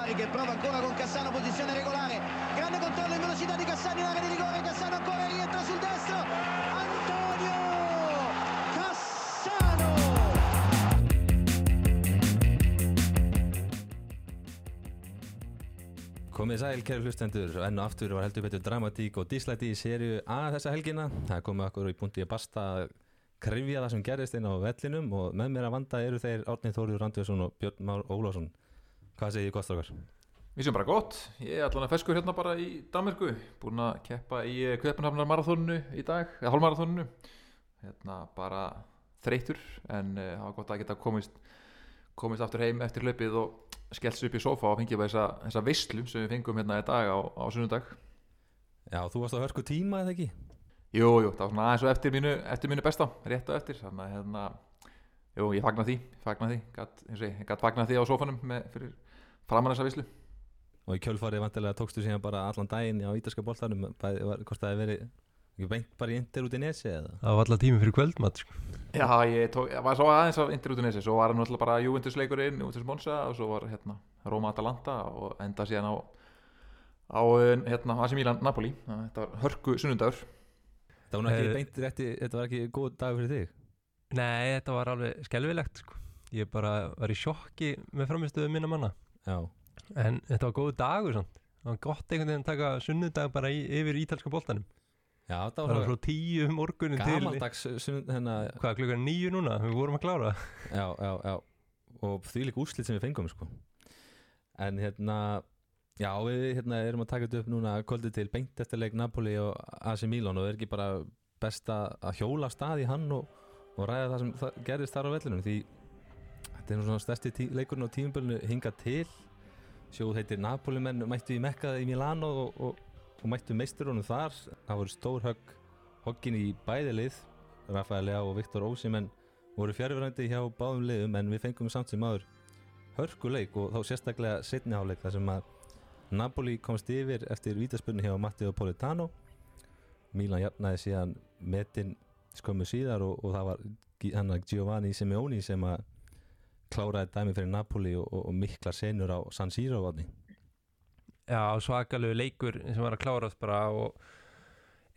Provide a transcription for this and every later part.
che prova ancora con Cassano posizione regolare. Grande controllo in velocità di Cassano in area di rigore. Cassano ancora rientra sul destro. Antonio Cassano! Komið sæl, kæru hlustendur, enn og aftur var heldur betur dramatík og dislæti í sériu A þessa helgina. Það komið okkur í búndi að basta að krifja það sem gerist inn á vellinum og með mér að vanda eru þeir Árnið Þóriður Randvíðsson og Björn Már Ólásson. Hvað segir þið gott okkar? Við séum bara gott, ég er allan að feskur hérna bara í Danmarku, búin að keppa í Kveipinhafnar marathónunu í dag, eða hálmarathónunu, hérna bara þreytur en uh, það var gott að geta komist, komist aftur heim eftir hlaupið og skellt sér upp í sofa og fengið bara þessa, þessa veislu sem við fengum hérna í dag á, á sunnundag. Já, þú varst á hörku tíma eða ekki? Jú, jú, það var svona aðeins og eftir mínu, eftir mínu besta, rétt á eftir, þannig að hérna, jú, ég fagnar því, fagnar því, gatt fagnar því á sofanum með, fyrir framann þessa veislu. Og í kjölfarið vantilega tókstu síðan bara allan daginn á ítalska boltanum, hvort það hefði verið ekki beint bara í indir út í nesi eða? Það var alltaf tími fyrir kvöldmatt sko. Já, ég, tók, ég var svo aðeins af indir út í nesi, svo var hann náttúrulega bara Juventus leikurinn, Juventus Monza og svo var hérna Roma Atalanta og enda síðan á, á hérna AC Milan Napoli, þetta var hörku sunnundagur. Það var ekki beint rétti, þetta var ekki góð dag fyrir þig? Nei, þetta var alveg skelvilegt sko. Ég bara var í sjokki með framistöðu minna manna. Já. En þetta var góð dagur samt. Það var gott einhvern veginn að taka sunnudag bara í, yfir ítalska boltanum. Já, það var frá tíu um morgunin til gamaldags hérna, Hvað, klukkan nýju núna? Við vorum að klára já, já, já og því líka úrslit sem við fengum sko. en hérna já, við hérna, erum að taka þetta upp núna kvöldið til beint eftir leik Napoli og AC Milan og er ekki bara best að hjóla af stað í hann og, og ræða það sem það gerist þar á vellinum því þetta er nú svona stærsti tí, leikurinn á tímubölinu hinga til. Sjóð heitir Napoli menn mættu í Mekkaði í Milano og, og, og mættu meisturunum þar. Það voru stór högg hoggin í bæði lið. Rafael Leá og Viktor Ósimenn voru fjárfærandi hjá báðum liðum en við fengum samt sem aður hörkuleik og þá sérstaklega setniháleik þar sem að Napoli komst yfir eftir vítaspunni hjá Matteo Politano. Milan jafnaði síðan metin skömmu síðar og, og það var Giovanni Simeoni sem að kláraði dæmi fyrir Napoli og, og, og miklar senur á San Siro vatni Já, svakalegu leikur sem var að klárast bara og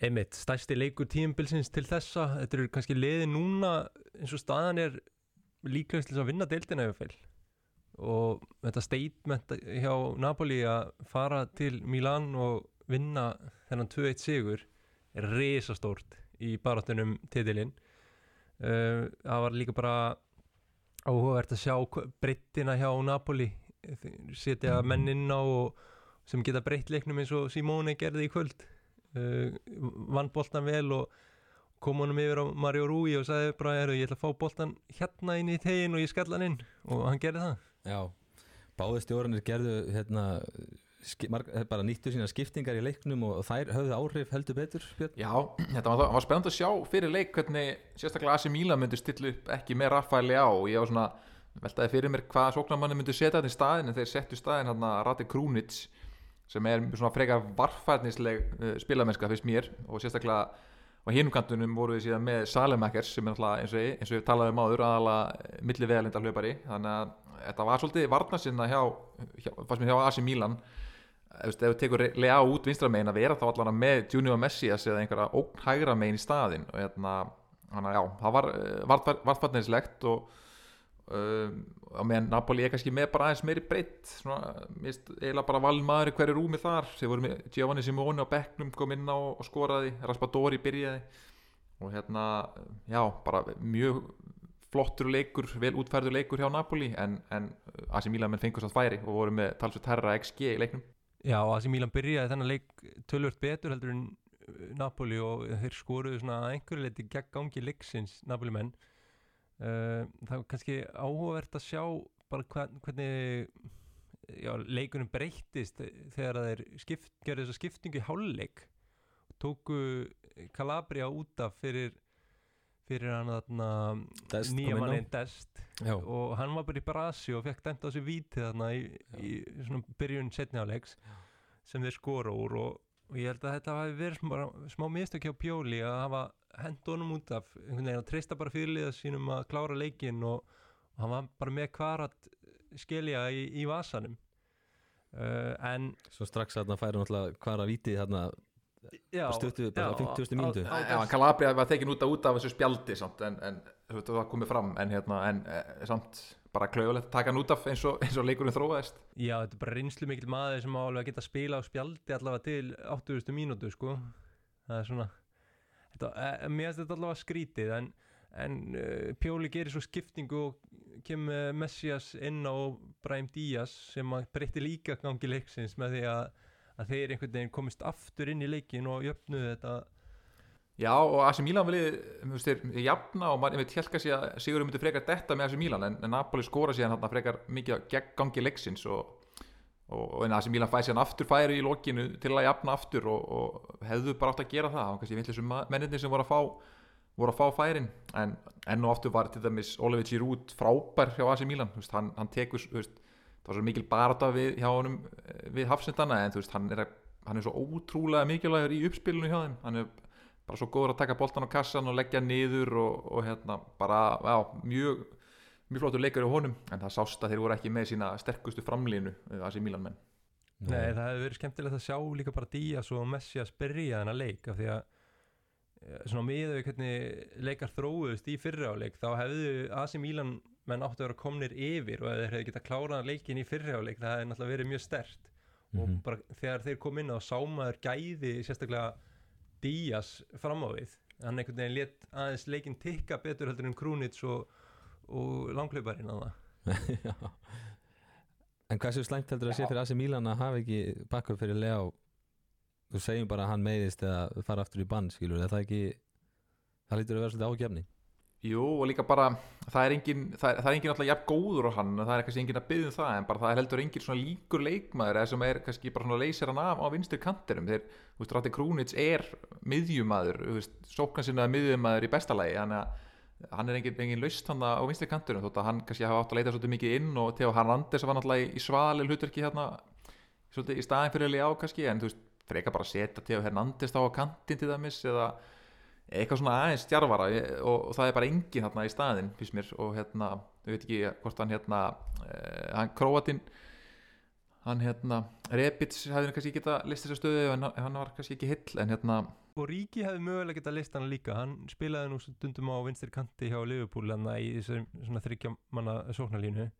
einmitt, stærsti leikur tíumbilsins til þessa. Þetta eru kannski liði núna eins og staðan er líklegast til að vinna deildina ef feil og þetta statement hjá Napoli að fara til Milan og vinna þennan 2-1 sigur er risastórt í baráttunum titilinn. Uh, það var líka bara áhugavert að sjá breyttina hjá Napoli setja menn inn á sem geta breytt leiknum eins og Simone gerði í kvöld. Uh, vann boltan vel og kom honum yfir á Mario Rui og sagði bara "Heyrðu, ég ætla að fá boltan hérna inn í tegin og ég skalla hann inn. Og hann gerði það. Já, báði stjórnir gerðu hérna, bara nýttu sína skiptingar í leiknum og þær höfðu áhrif heldur betur Björn? Já, þetta var, var spennand að sjá fyrir leik hvernig sérstaklega AC Milan myndi stilla upp ekki með Rafael Leá og ég var svona veltaði fyrir mér hvaða sóknarmanni myndi setja þetta í staðin en þeir settu staðin hann að Rati Krúnits sem er svona frekar varfærnisleg uh, spilamennska fyrst mér. Og sérstaklega á hinum kantunum voru við síðan með Salemakers sem er náttúrulega eins og, við talaðum áður aðalega milli vegalinda hlaupari þannig að þetta var svolítið varnasinna hjá, hjá, hjá AC Milan ef þú tekur lega út vinstra megin að vera þá allan með Junior Messias eða einhverja ógn hægra megin í staðin og hérna, hann að já, það var uh, vartfarnislegt og um, og meðan Napoli er kannski með bara aðeins meiri breytt eiginlega bara valin maður í hverju rúmi þar. Þeir voru með Giovanni Simone á bekknum kom inn á og skoraði, Raspadori byrjaði og hérna já, bara mjög flottur leikur, vel útfærður leikur hjá Napoli en, en AC Milan menn fengust að færi og voru með talsveit herra XG í leiknum Já, AC Milan byrjaði þennan leik tölvört betur heldur en uh, Napoli og þeir skoruðu svona að einhverju leiti gegn gangi leiksins Napoli menn uh, það var kannski áhugavert að sjá bara hvern, hvernig já, leikunum breyttist þegar að þeir skipt, gerðu þessa skiptingu í hálfleik. Tóku Calabria út af fyrir fyrir hann þarna nýja inn á. mannin Dest. Já, og hann var bara í brasi og fekk dæmt á sig víti þarna í, í svona byrjun setni áleiks sem þeir skora úr og, og ég held að þetta hafi verið smá, smá mistök hjá Pjóli að hafa hend honum út af einhvern veginn að treysta bara fyrirliða sínum að klára leikinn og, og hann var bara með hvar að skilja í, í vasanum. Uh, en Svo strax þarna færi náttúrulega hvar að víti þarna stuttu, bara já, 50. á- mínútu. Já, Calabria var tekin út af, út af þessu spjaldi samt, en, en það komið fram en, hérna, en e, samt bara klaufulegt að taka hann út af eins og, eins og leikurinn þróaðist Já, þetta er bara reynslu mikil maður sem á alveg að geta að spila á spjaldi allavega til 80. mínútu sko. það er svona þetta, e, mér finnst þetta allavega skrítið en, en uh, Pjóli gerir svo skiptingu og kemur Messias inn á Brahim Díaz sem að breytti líka gangi leiksins með því að, að þeir einhvern veginn komist aftur inn í leikin og jöfnuðu þetta. Já, og AC Milan viljið, þú veist, þeir jafna og maður, veit, helga sig að Sigurður myndi frekar detta með AC Milan, en, en Napoli skora síðan hann frekar mikið gegn gangi leiksins og, og, en AC Milan fæði síðan aftur færi í lokinu til að jafna aftur og, og hefðu bara átt að gera það, kannski vill þessum menninni sem voru að fá voru að fá færin, en enn og aftur var til dæmis Oliver Giroud frábær hjá AC Milan, hann, hann tekur þú veist, það var svo mikil barata við hjá honum eh, við hafsendana, en þú veist, hann er, hann er svo ótrúlega mikilvægur í uppspilinu hjá þeim, hann er bara svo góður að taka boltan á kassan og leggja niður og, og hérna bara, já, mjög mjög flottur leikur á honum, en það sást að þeir voru ekki með sína sterkustu framlínu þessi Milan menn. Nei, það hefði verið skemmtilegt að sjá líka bara Díaz og Messi að spyrja þennan leik af því að eh, svona hvernig leikar þróuðust í fyrri áleik þá hefðu AC Milan menn áttu að vera komnir yfir og ef þeir hefðu getað klárað leikin í fyrri áleik það hefði náttúrulega verið mjög stert og Mhm. bara þegar þeir kom inn á sámaður gæði sérstaklega Díaz fram á við. Hann einhvern veginn let aðeins leikin tikka betur heldur en Krúnits og, og langklauparinn að það. En hversu slæmt heldur að sé fyrir AC Milan að hafa ekki backup fyrir Leo? Þú segjum bara að hann meiðist eða fara aftur í bann skilur, er það ekki það lítur að vera svolítið ágefni Jú, og líka bara, það er engin það það er engin alltaf jafn góður á hann það er kannski engin að byggja um það, en bara það er heldur engin svona líkur leikmaður, eða sem er kannski bara svona leysir hann af á vinstri kantinum. Þegar, þú veist, Ratti Krúnits er miðjumadur, þú veist, sóknan sinna miðjumadur í besta lagi, þannig að hann er engin, engin laust hann á vinstri kantinum þótt að hann kannski hafa átt að leita svolítið mikið inn og Theo Hernandez var náttúrulega í svalil hlutverki hérna, svolítið í staðin fyrir Leá kannski, en þú veist, freka bara setja Theo Hernandez á kantin til dæmis eða eitthvað svona aðeins stjarfara og, og það er bara engin þarna í staðinn fyrst mér og hérna, ég veit ekki hvort hann hérna, uh, hann Króatin hann hérna Rebits hefði kannski geta list þessa stöðu en hann- hann var kannski ekki hill en hérna og Ríki hefði mögulega getað list hann líka hann spilaði nú stundum á vinstri kanti hjá Liverpool en í þessum svona þryggja manna sóknarlínu.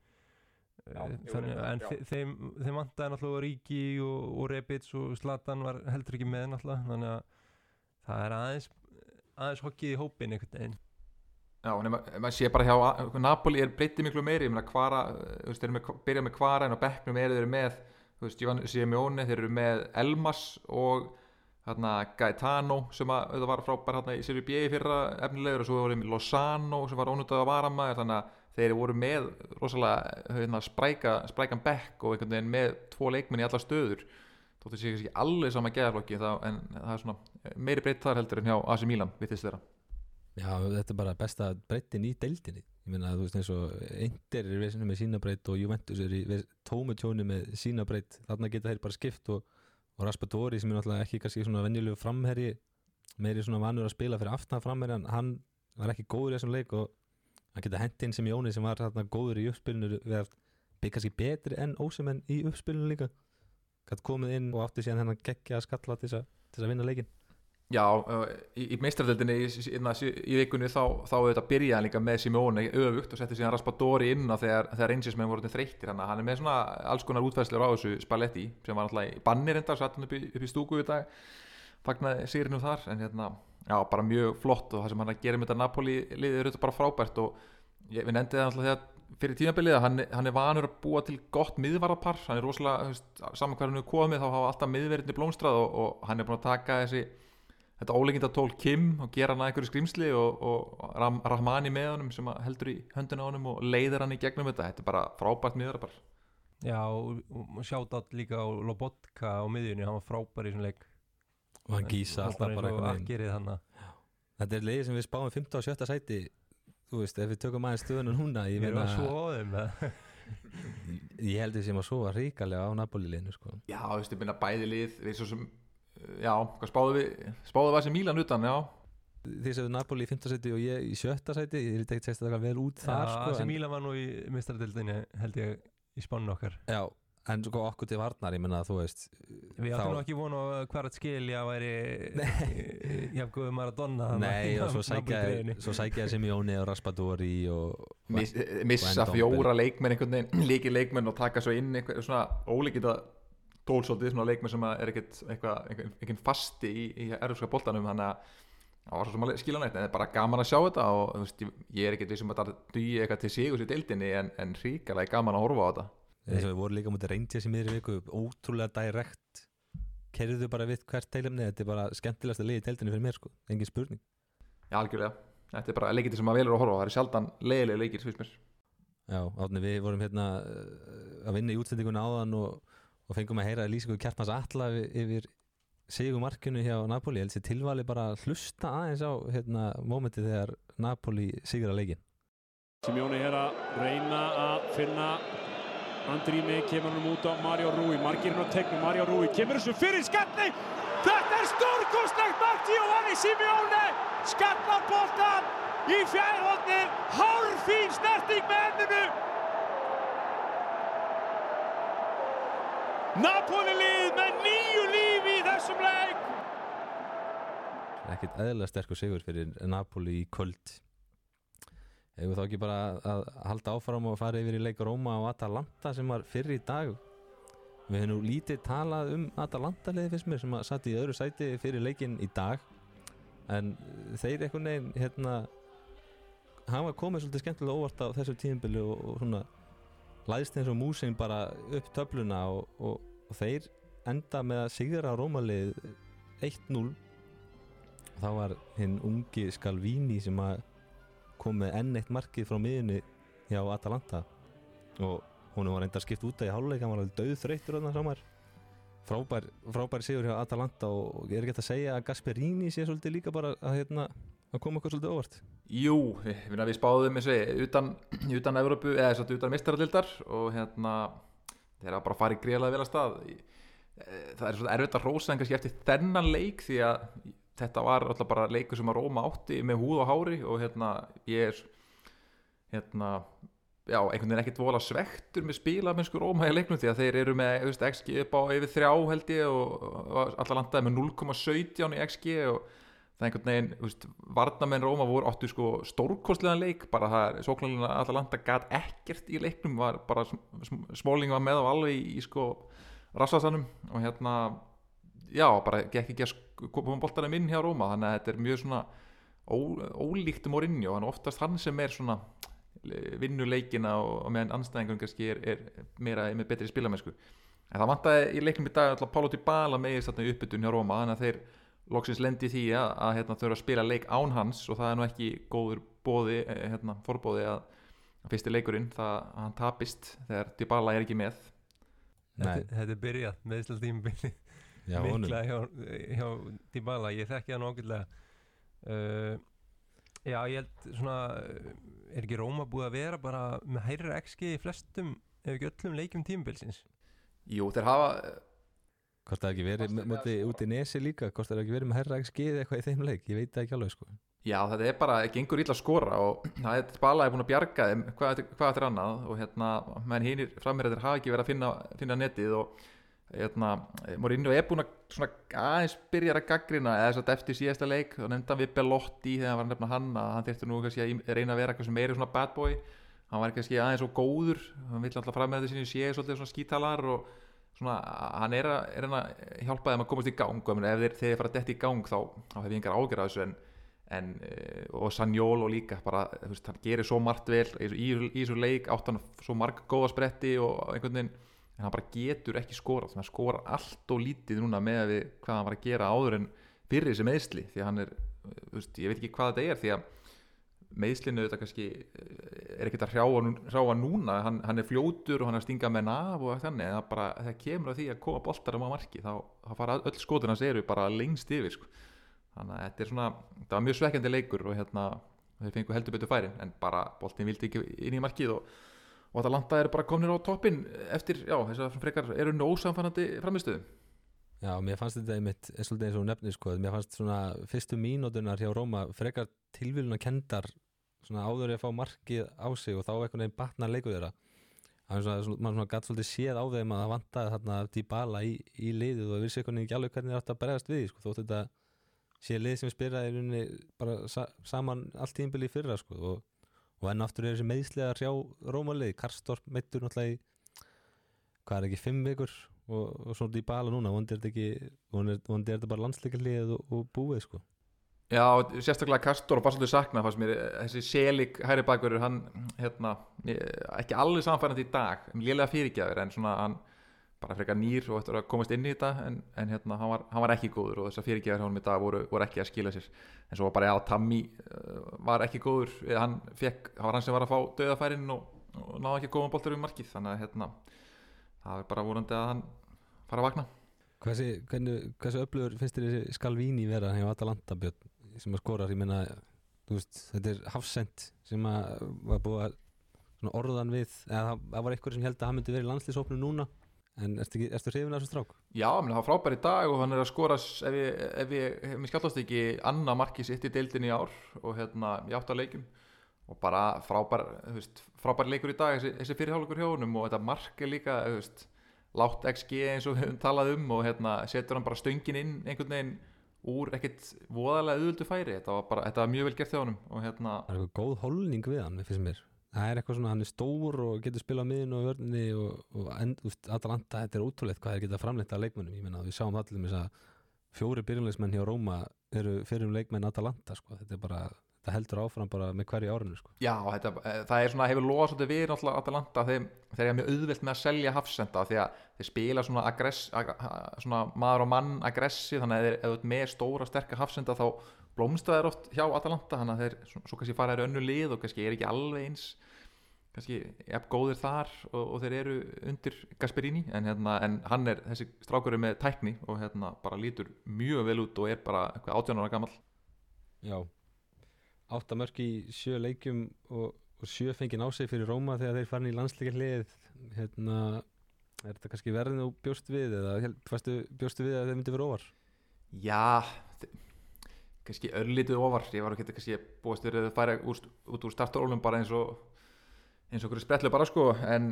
Já, Eh, þannig, þe þeim, þeim vantaði náttúrulega Ríki og, og Rebits og Zlatan var heldur ekki með náttúrulega þannig að það er aðeins aðeins hokkið í hópin einhvern veginn. Já, nema, maður sé bara hjá Napoli er breytið miklu meiri, ég meina kvara þú veist, þeir eru með, byrja með kvara en á bekknum eru þeir með, þú veist, Giovanni Simeone þeir eru með Elmas og hérna Gaetano sem að það var frábær hérna í Serie B fyrra efnilegur og svo voru með Lozano sem var ónútað að varamæður, þannig að þeir voru með rosalega hérna, spræka, sprækan bekk og einhvern veginn með tvo leikmenn í alla stöður þóttu sé ekki alveg sama geðarflokki en það er svona meiri breytt þar heldur en hjá AC Milan, vitist þeirra Já, þetta er bara besta breyttin í deildinni. Ég meina þú veist eins og Inter er vesinu með sína breytt og Juventus er í ves- tómu tjóni með sína breytt þarna geta þeir bara skipt og, og Raspadori sem er náttúrulega ekki kannski svona venjulegu framherji meiri svona vanur að spila fyrir aftan framherji en hann var ekki góður í þessum leik og hann geta hent inn sem Jóni sem var þarna góður í uppspilinu við að byggja kannski betri enn ósemenn í uppspilinu líka gætt komið inn og átti síðan hennan geggja að skalla til þess að, vinna leikin Já, í, í meistardeldinni í, í, í, í vikunni þá, auðvitað byrjaði hann líka með Simeone öfugt og setti síðan Raspadori inn á þegar, þegar reynsismenn voru orðnir þreyttir hann. Hann er með svona alls konar útfæðslur á þessu Spalletti sem var náttúrulega í bannir enda satt hann upp upp í stúku í dag fagnaði sýrinu þar en hérna, já, bara mjög flott og það sem hann er gera með þetta Napoli liðið er auðvitað bara frábært og ég, við nefndið það náttúrulega þegar fyrir tímabilið að hann, hann er vanur að búa til gott miðvarðarpar, hann er rosalega saman hann er komið þá hafa alltaf miðverðinni blómstrað og, og hann er búin að taka þessi þetta óleikinda tól Kim og gera hann að einhverju skrimsli og, og Ram, Rahmani með honum sem að heldur í höndina á honum og leiðir hann í gegnum þetta, þetta er bara frábært miðvarðarpar Já, og, sjátt átt líka á Lobotka á miðjunni, hann var frábær í svona leik. Og hann gísa alltaf bara hann Þetta er leiði sem við spáum 15 og 17 sæti Þú veist, ef við tökum aðeins stöðuna núna Ég, meina, að ég held við sem að sofa ríkalega á Napoli liðinu sko. Já, þú veist, ég minna bæði lið við svo sem, já, hvað spáðu við spáðu við þessi Mílan utan, já. Þið séu Napoli í 15 sæti og ég í 17 sæti Ég er ekki tekst að vel út þar Já, sko, sem en, Míla var nú í mistardildinni held ég í spánu okkar. Já, en sko okkur til varnar, ég menna að þú veist Við þá- áttum nú ekki vonu að hver að skilja væri jafn góðu Maradona Nei, og svo sækja, sækja Simeone og Raspadori og Miss, missa Wendell fjóra leikmenn einhvern veginn, líki leikmenn og taka svo inn einhver svona ólíkita tólsótið, svona leikmenn sem að er ekkert eitthvað, einhvern, fasti í, í erfska boltanum, þannig að það var svo sem að skilja nætt, en það er bara gaman að sjá þetta og þú veist, ég- ég er ekkert vissum að það dugi eitthvað til sigus í deildinni, en, en ríkalega gaman að horfa á þetta eins og við vorum líka mútið reyndið sem miðri viku ótrúlega direkt kerðu bara við hvert teilumni þetta er bara skemmtilegasta liði í deildinni fyrir mér sko. Engin spurning. Já, algjörlega, þetta er bara leikiti sem maður velur að horfa á, það er sjaldan leiðilega leikir, finnst mér. Já, átni við vorum hérna uh, að vinna í útsendingunni áðan og, og fengum að heyra lýsingu Kjartmans Atla yfir, sigumarkinu hjá Napoli. Ég held sér tilvali bara að hlusta aðeins á hérna mómentið þegar Napoli sigur að leikin Simeone Andrými kemur hann út á Mario Rui. Margirinn á tegnum, Mario Rui kemur þessu fyrir skalli þetta er stórkostlegt mark Giovanni Simeone. Skallar boltan í fjærhóttið hálfín snerting með enninu. Napoli lið með nýju lífi í þessum leik. Ekkert eðlilega sterkur sigur fyrir Napoli í kvöld hefur þá ekki bara að halda áfram og fara yfir í leik Róma og Atalanta sem var fyrir í dag? Við hefum nú lítið talað um Atalanta liði fyrst mér sem að satt í öðru sæti fyrir leikin í dag. En þeir einhvern veginn hérna hafa komið svolítið skemmtilega óvart á þessu tíðinbili og, og svona læðist eins og músin bara upp töfluna og, og, og þeir enda með að sigra Rómalið 1-0 þá var hinn ungi Skalvíni sem að kom með enn eitt markið frá miðunni hjá Atalanta. Og hún var enda skipt út í háluleik hann var alveg döð þreytur þarna samar frábær, frábær sigur hjá Atalanta og ég er ekki að segja að Gasperini sé svolítið líka bara að, hérna, að koma okkur svolítið óvart. Jú, við, við spáðum eins og utan, utan Evrópu, eða að utan mistaraldildar og hérna þeir hafa bara farið greiðlega vel að stað. Eh, það er svona erfitt að rósa en kannski eftir þennan leik því að þetta var alltaf bara leikur sem að Róma átti með húð og hári og hérna ég er hérna já, einhvern veginn ekkert vola svektur með spilamennsku Róma í leiknum því að þeir eru með veist, XG upp á yfir þrjá held ég og, og allar landaði með 0,17 í XG og það er einhvern veginn, þú veist, varnamenn Róma voru áttu sko stórkostlegan leik bara það er sóknarlega allar landa gat ekkert í leiknum, var bara smóling var með á alveg í, í sko rassasanum og hérna já, bara gekk ekki að sk- koma boltanum inn hjá Róma, þannig að þetta er mjög svona ó, ólíkt um Mourinho, þannig að oftast hann sem er svona vinnu leikina og, og meðan anstæðingun kannski er, er meira með betri spilamennsku. En það vantaði í leiknum í dag alltaf Pálo Dybala megist þarna í uppbytun hjá Róma þannig að þeir loksins lendi því að, að hérna, þurfa að spila leik án hans og það er nú ekki góður bóði, eh, hérna, forbóði að, að fyrsti leikurinn það að hann tapist þegar Dybala er ekki með. Nei, Þetta, þetta er byrjað með Ísland tímabili já, honum. mikla hjá, hjá Dybala, ég þekki hann ágætlega. Uh, Já, ég held svona uh, er ekki Róma búið að vera bara með hærra XG í flestum ef ekki öllum leikjum tímabilsins? Jú, þeir hafa það ekki verið út í nesi líka? Það ekki verið með herra ekki skið eitthvað í þeim leik? Ég veit það ekki alveg sko. Já, þetta er bara, gengur illa að skora og það er Dybala er búin að bjarga þeim hvað, hvað eftir annað og hérna menn hinnir framherðir hafa ekki verið að finna, finna netið og hérna Mourinho er búin að aðeins byrja að gaggrina eða að eftir síðasta leik og nefnda við Belotti þegar hann var að nefna hann að hann þyrfti nú kannski að í- reyna að vera eitthvað sem meiri svona bad boy. Hann var kannski aðeins og góður hann vill alltaf fram með þetta sinni séu svolítið svona skítalar og svona hann er að, er að hjálpa þeim að komast í gang og ég ef þeir, þeir fara að detti í gang þá, þá hef ég engar ágjör af þessu en en, eh, og Sanjól og líka bara, veist, hann gerir svo margt vel í, í, í þessu leik átt hann svo marg góða spretti og einhvern veginn en hann bara getur ekki skorað hann skorar allt og lítið núna með við hvað hann var að gera áður en fyrir þessi meðsli því að hann er, veist, ég veit ekki hvað þetta er því að meðslinu þetta kannski eh, er ekkert að hrjáa, nú- hrjáa núna hann, hann er fljótur og hann er að stinga með naf og þannig, en það bara, það kemur að því að koma boltar um á marki, þá, þá fara öll skotin hans eru bara lengst yfir sko. þannig að þetta er svona, það var mjög svekkjandi leikur og hérna, þeir fengu heldur betur færin en bara boltin vildi ekki inn í markið og, og þetta landa er bara komnir á toppin eftir, já, þess að frekar eru nú ósamfannandi framistöðum Já, mér fannst þetta einmitt eins og nefnir sko Mér fannst svona fyrstu mínútunar hjá Róma frekar tilvíluna kendar svona áður en að fá markið á sig og þá einhvern veginn batnar leikur þeirra. Það er svona, svona, gatt svolítið séð á þeim að það vantaði þarna Dybala í, í liðið og vissi einhvern veginn ekki alveg hvernig það átt að bregðast við sko, þótt þetta sé lið sem rauninni bara sa, saman allt tímbili fyrra sko, og, og enn aftur er þessi meðslega hrjá rómalið, Karstorp meittur náttúrulega í hvað er ekki, fimm vikur og, og svo Dybala núna, vondi er þetta bara landsleikarlið og, og búið sko. Já, sérstaklega Kastor og Bassaldur sakna fannst mér, þessi Selik hæri bakverður, hann, hérna ekki alveg samfærandi í dag lélega fyrirgjafir, en svona hann bara frekar nýr og eftir að komast inn í þetta en, en hérna, hann var, hann var ekki góður og þessar fyrirgjafir hjá hann í dag voru, voru ekki að skila sér. En svo var bara, já, Tammy uh, var ekki góður, eða hann fekk það var hann sem var að fá döðafærin og, og náði ekki að koma boltar um markið, þannig að hérna það er bara vorandi að hann fara að vakna. Hversi, hversu öflugur finnst þér þessi Skalvíni vera hjá Atalanta Björn sem að skorar, ég veist, þetta er hafsend sem að var búið að orðan við, eða það var eitthvað sem held að hann myndi verið í landslýsóknu núna en ertu, hrifin af þessu strák? Já, það var frábær í dag og hann er að skora ef ég, ef ég, mér skallast ekki annað marki sitt í deildinni í ár og hérna í átta leikjum. Og bara frábær, veist, frábær leikur í dag þessi, þessi fyrirhálugur hjá honum og þetta mark er líka, veist, látt XG eins og við höfum talað um og hérna setur hann bara stöngin inn einhvern veginn úr ekkert voðalega auðvöldu færi. Þetta var bara, þetta var mjög vel gert hjá honum og hérna, Það er eitthvað góð holning við hann, finnst mér það er eitthvað svona, hann er stór og getur spilað á miðinu og vörninni og, og Atalanta, þetta er ótrúlegt hvað þeir geta framleitt af leikmönnum, ég meina við sjáum það allir með þess að fjóri byrjunleismenn hjá Róma eru fyrir um leikmenn Atalanta sko. þetta er bara, þetta heldur áfram bara með hverju árinu sko. Já, þetta, eh, það er svona, hefur loða svolítið við náttúrulega Atalanta þeir, þeir eru mjög auðvelt með að selja hafsenda því að þeir spila svona, aggress, ag, svona maður og mann aggressi þannig að þeir, ert með stóra sterka hafsenda þá blómstæðir oft hjá Atalanta þannig að þeir svo, svo kannski fara þeir önnu lið og kannski er ekki alveg eins kannski jafn góðir þar og, og þeir eru undir Gasperini en, hérna, en hann er, þessi strákur með tækni og hérna bara lítur mjög vel út og er bara eitthvað 18 ára gamall Já átta mörk í sjö leikjum og, og sjö fengið á sig fyrir Róma þegar þeir farin í landsleika hlið hérna, er þetta kannski verðin og bjóst við eða fannstu bjóstu við að þeir myndi vera óvar Já, kannski örlítið ofar. Ég var ekki kannski búast verið að færa úr, út úr startarólum bara eins og eins og okkur spretlu bara sko. En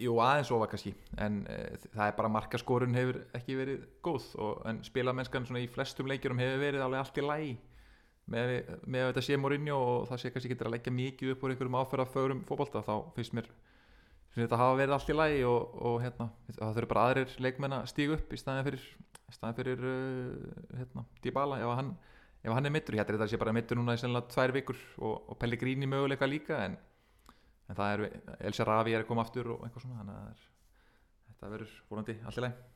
jú aðeins ofar kannski. En e, það er bara markaskorun hefur ekki verið góð og, en spilamennskan svona í flestum leikjurum hefur verið alveg allt í lægi með, að þetta sé Mourinho og það sé kannski getur að leggja mikið upp úr einhverjum áferða fögrum fótbolta þá finnst mér finnst þetta hafa verið allt í lægi og, og hérna, það þurfa bara aðrir leikmenn að stígu upp í staðin fyrir, staðin fyrir uh, hérna, Dybala ef hann, ef hann er mittur, ég hættir þetta sé bara mittur núna í sennilega tvær vikur og, og Pellegrini möguleika líka en, en það er Elsa Ravi er að koma aftur og eitthvað svona þannig að er, þetta verður volandi allt í læg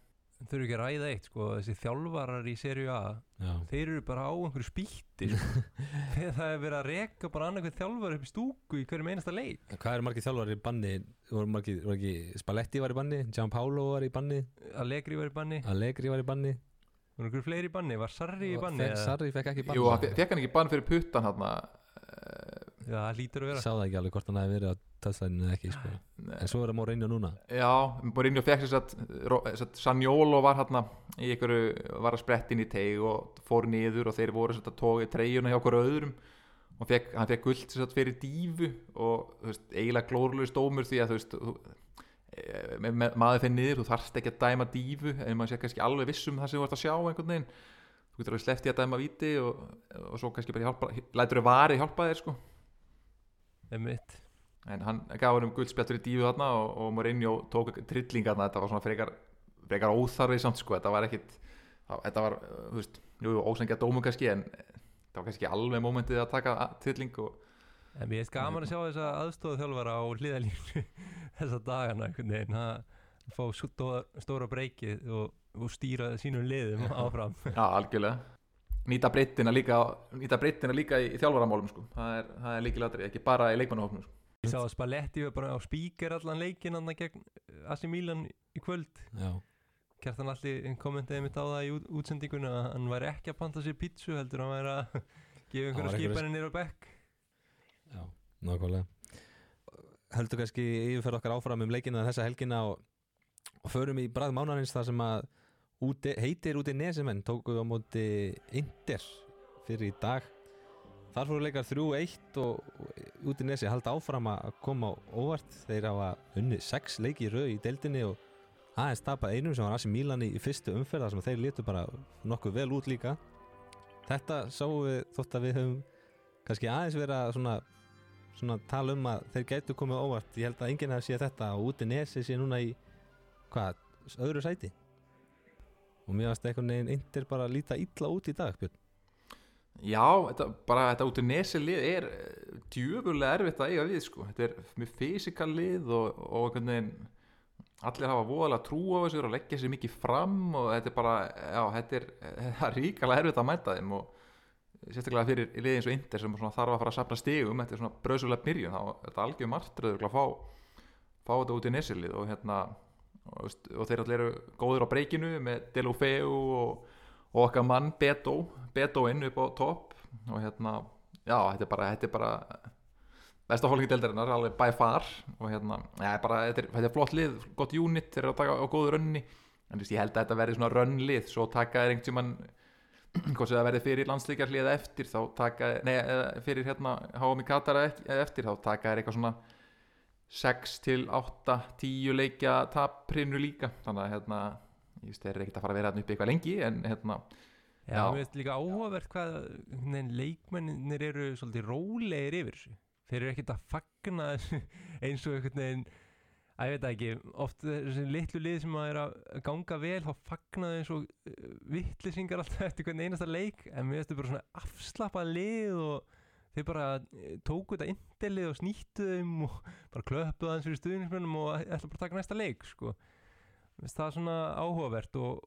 Þau eru ekki að ræða eitt sko, þessi þjálfarar í serju A Já, þeir eru bara á einhverju spýtti sko. Það er verið að reka bara annað þjálfar upp í stúku í hverjum einasta leik. En Hvað eru margir þjálfar í banni? Voru margir, voru ekki Spalletti var í banni, Gianpaolo var í banni, Allegri var í banni, Allegri var í banni. Var einhverju fleiri í banni? Var Sarri í banni? Sarri fekk ekki banni Jú, fekk hann ekki bann fyrir puttan hann Já, það lítur að vera. Sá það ekki alveg hvort hann hefði verið á töðslæðinu eða ekki sko. En svo er það Mourinho núna. Já, Mourinho fekk þess að Sanjólo var hérna í einhverju, var að spretta inn í teig og fór niður og þeir voru að tóka treyjuna hjá okkur öðrum. Og fekk, hann fekk guld þess að fyrir dífu og veist, eiginlega glórulega stómur því að þú veist þú, e, með, með, maður fyrir niður, þú þarft ekki að dæma dífu en maður sé kannski alveg viss um það sem þú ert að sjá einhvern veginn. Þú getur alveg í að dæma víti og, og svo kannski bara hjálpa, lætur þau vari hjálpa þér sko Einmitt. en hann gaf hann um guldspjall fyrir dífu þarna og, og Mourinho tók trilling þarna. Þetta var svona frekar, frekar óþarfi samt sko, þetta var ekkit þetta var, uh, þú veist, ósengja dómu kannski en það var kannski alveg mómentið að taka trilling og En mér finnst gaman að sjá þessa aðstofa þjálfara á hliðalínu þessa dagana einhvern veginn. Að fá stóra, breykið og, og stýra sínum liðum áfram. Já, algjörlega nýta breyttina líka, nýta breyttina líka í, í þjálfaramálum sko, það er, það er líkilatri ekki bara í leikmannahófnum sko. Ég sá að Spalletti var bara á spíker allan leikinn hann gegn AC Milan í kvöld. Já, Kjartan allir kommentaði mitt á það í út, útsendingunni að hann væri ekki að panta sér pítsu heldur hann væri að gefa var einhverja skipanir nýra á bekk. Já, nákvæmlega. Heldur kannski yfirferð okkar áfram um leikina þessa helgina og, og förum í bræð mánarins þar sem að úti, heitir úti nesimenn tóku á móti Inder fyrir í dag. Þar fóru leikar 3-1 og, og út í nesi halda áfram að koma óvart. Þeir hafa unni 6 leiki í röð í deildinni og aðeins tapað einum sem var Asi Milan í, fyrstu umferða sem þeir litu bara nokkuð vel út líka. Þetta sáum við þótt að við höfum kannski aðeins verið að svona, svona tala um að þeir gætu komið óvart. Ég held að enginn hafi séð þetta og út í nesi sé núna í hvað, öðru sæti og mér varst einhvern veginn eindir bara að líta illa út í dag Björn. Já, þetta, bara þetta út í nesi lið er eh, djöfurlega erfitt að eiga við sko. þetta er mjög fysikal lið og, og einhvern veginn allir hafa voðalega trú á þessu og leggja sér mikið fram og þetta er bara, já, þetta er, er ríkala erfitt að mæta þeim og sérstaklega fyrir liðið eins og Inder sem þarf að fara að safna stigum þetta er svona bröðsulega byrjun þá er þetta algjör martröður að fá, fá þetta út í nesilið og hérna og, og þeir allir eru góður á breykinu með Delofeu og, og okkar mann Beto Betoinn upp á topp. Og hérna, já, þetta er bara, þetta er bara besta fólki deildarinnar, alveg by far. Og hérna, ja, bara, þetta, er, þetta er flott lið gott unit, þeir eru að taka á góðu rönni. En þú veist, ég held að þetta verði svona rönnlið. Svo taka þeir einhvern tímann hvort sem það verði fyrir landsleikarlið eftir þá taka, nei, fyrir hérna í Katara eftir, þá taka þeir eitthvað svona 6 til 8 10 leikja taprinu líka þannig að hérna, ég veist, þeir eru ekkert að fara að vera hérna uppi eitthvað lengi, en hérna Já, Já. mér finnst líka áhugavert hvað leikmennir eru svolítið rólegir yfir þessu. Þeir eru ekkert að fagna eins og einhvern veginn að ég veit ekki, oft þessi litlu lið sem að er að ganga vel þá fagna þeir eins og vittlisingar alltaf eftir hvern einasta leik en mér finnst þau bara svona afslappað lið og þeir bara eh, tóku þetta indilið og snýttu þeim og bara klöppuðu aðeins fyrir stuðnismennum og ætla bara að taka næsta leik sko. Það svona áhugavert og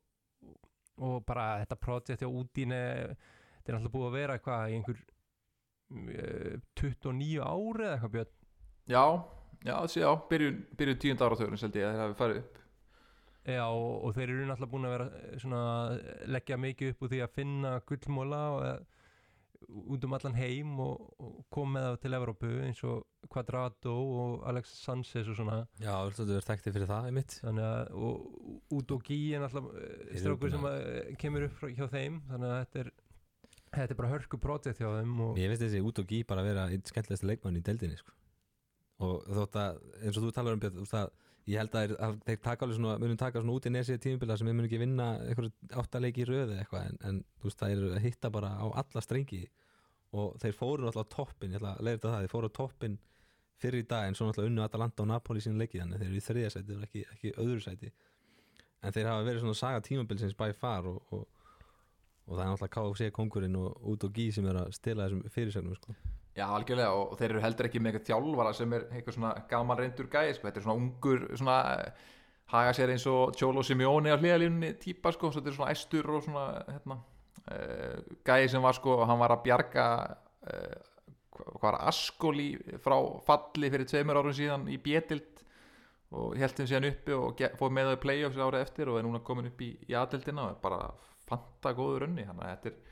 og bara þetta projekt á útíni þetta er alltaf búið að vera eitthvað í einhver uh, 29 ári eða eitthvað björn? Já, já, já, byrjun, byrjun tíund áratöðurinn seldi ég að þeir hafi farið upp. Já, og, og þeir eru náttúrulega búin að vera eh, svona leggja mikið upp úr því að finna gullmóla og, eh, út um allan heim og, og koma með það til Evrópu eins og Quadrado og Alex Sanchez og svona. Já, þú verður þekktið fyrir það, einmitt. Þannig að, og náttúrulega eh, Þeir eru strákur búin sem eh, kemur upp hjá þeim. Þannig að þetta er þetta er bara hörku projekt hjá þeim og Ég veist þessi út og gí bara að vera einn skemmtilegsta leikmann í deildinni sko. og þótt að eins og þú talar um þú veist að ég held að, þeir- taka alveg svona, munum taka svona út í nesið tímubila sem við munum ekki vinna einhverju áttaleiki í röði eitthvað en, en þú veist það er að hitta bara á alla strengi og þeir fóru náttúrulega á toppin, ég ætla að leiða þetta það, þeir fóru á toppin fyrir í dag en svo náttúrulega unnu Atalanta og Napoli í sínu leiki þannig þeir eru í þriðja sæti og ekki, ekki öðru sæti en þeir hafa verið svona saga tímabilsins by far og, og, og það er náttúrulega KFC kongurinn og út og gí sem er að stila þessum fyrirsögnum sko. Já, algjörlega og, þeir eru heldur ekki með eitthvað þjálfara sem er eitthvað svona gaman reyndur gæði sko. þetta er svona ungur svona, eh, haga sér eins og Cholo Simeone á hliðalínunni típa sko, þetta er svona æstur og svona hérna, uh, gæði sem var sko, hann var að bjarga uh, hvað var Askoli frá falli fyrir tveimur árum síðan í Bjetild og held þeim síðan uppi og fór með það í playoffs árið eftir og er núna komin upp í, í aðdeldina og bara fanta góður önni þannig að þetta er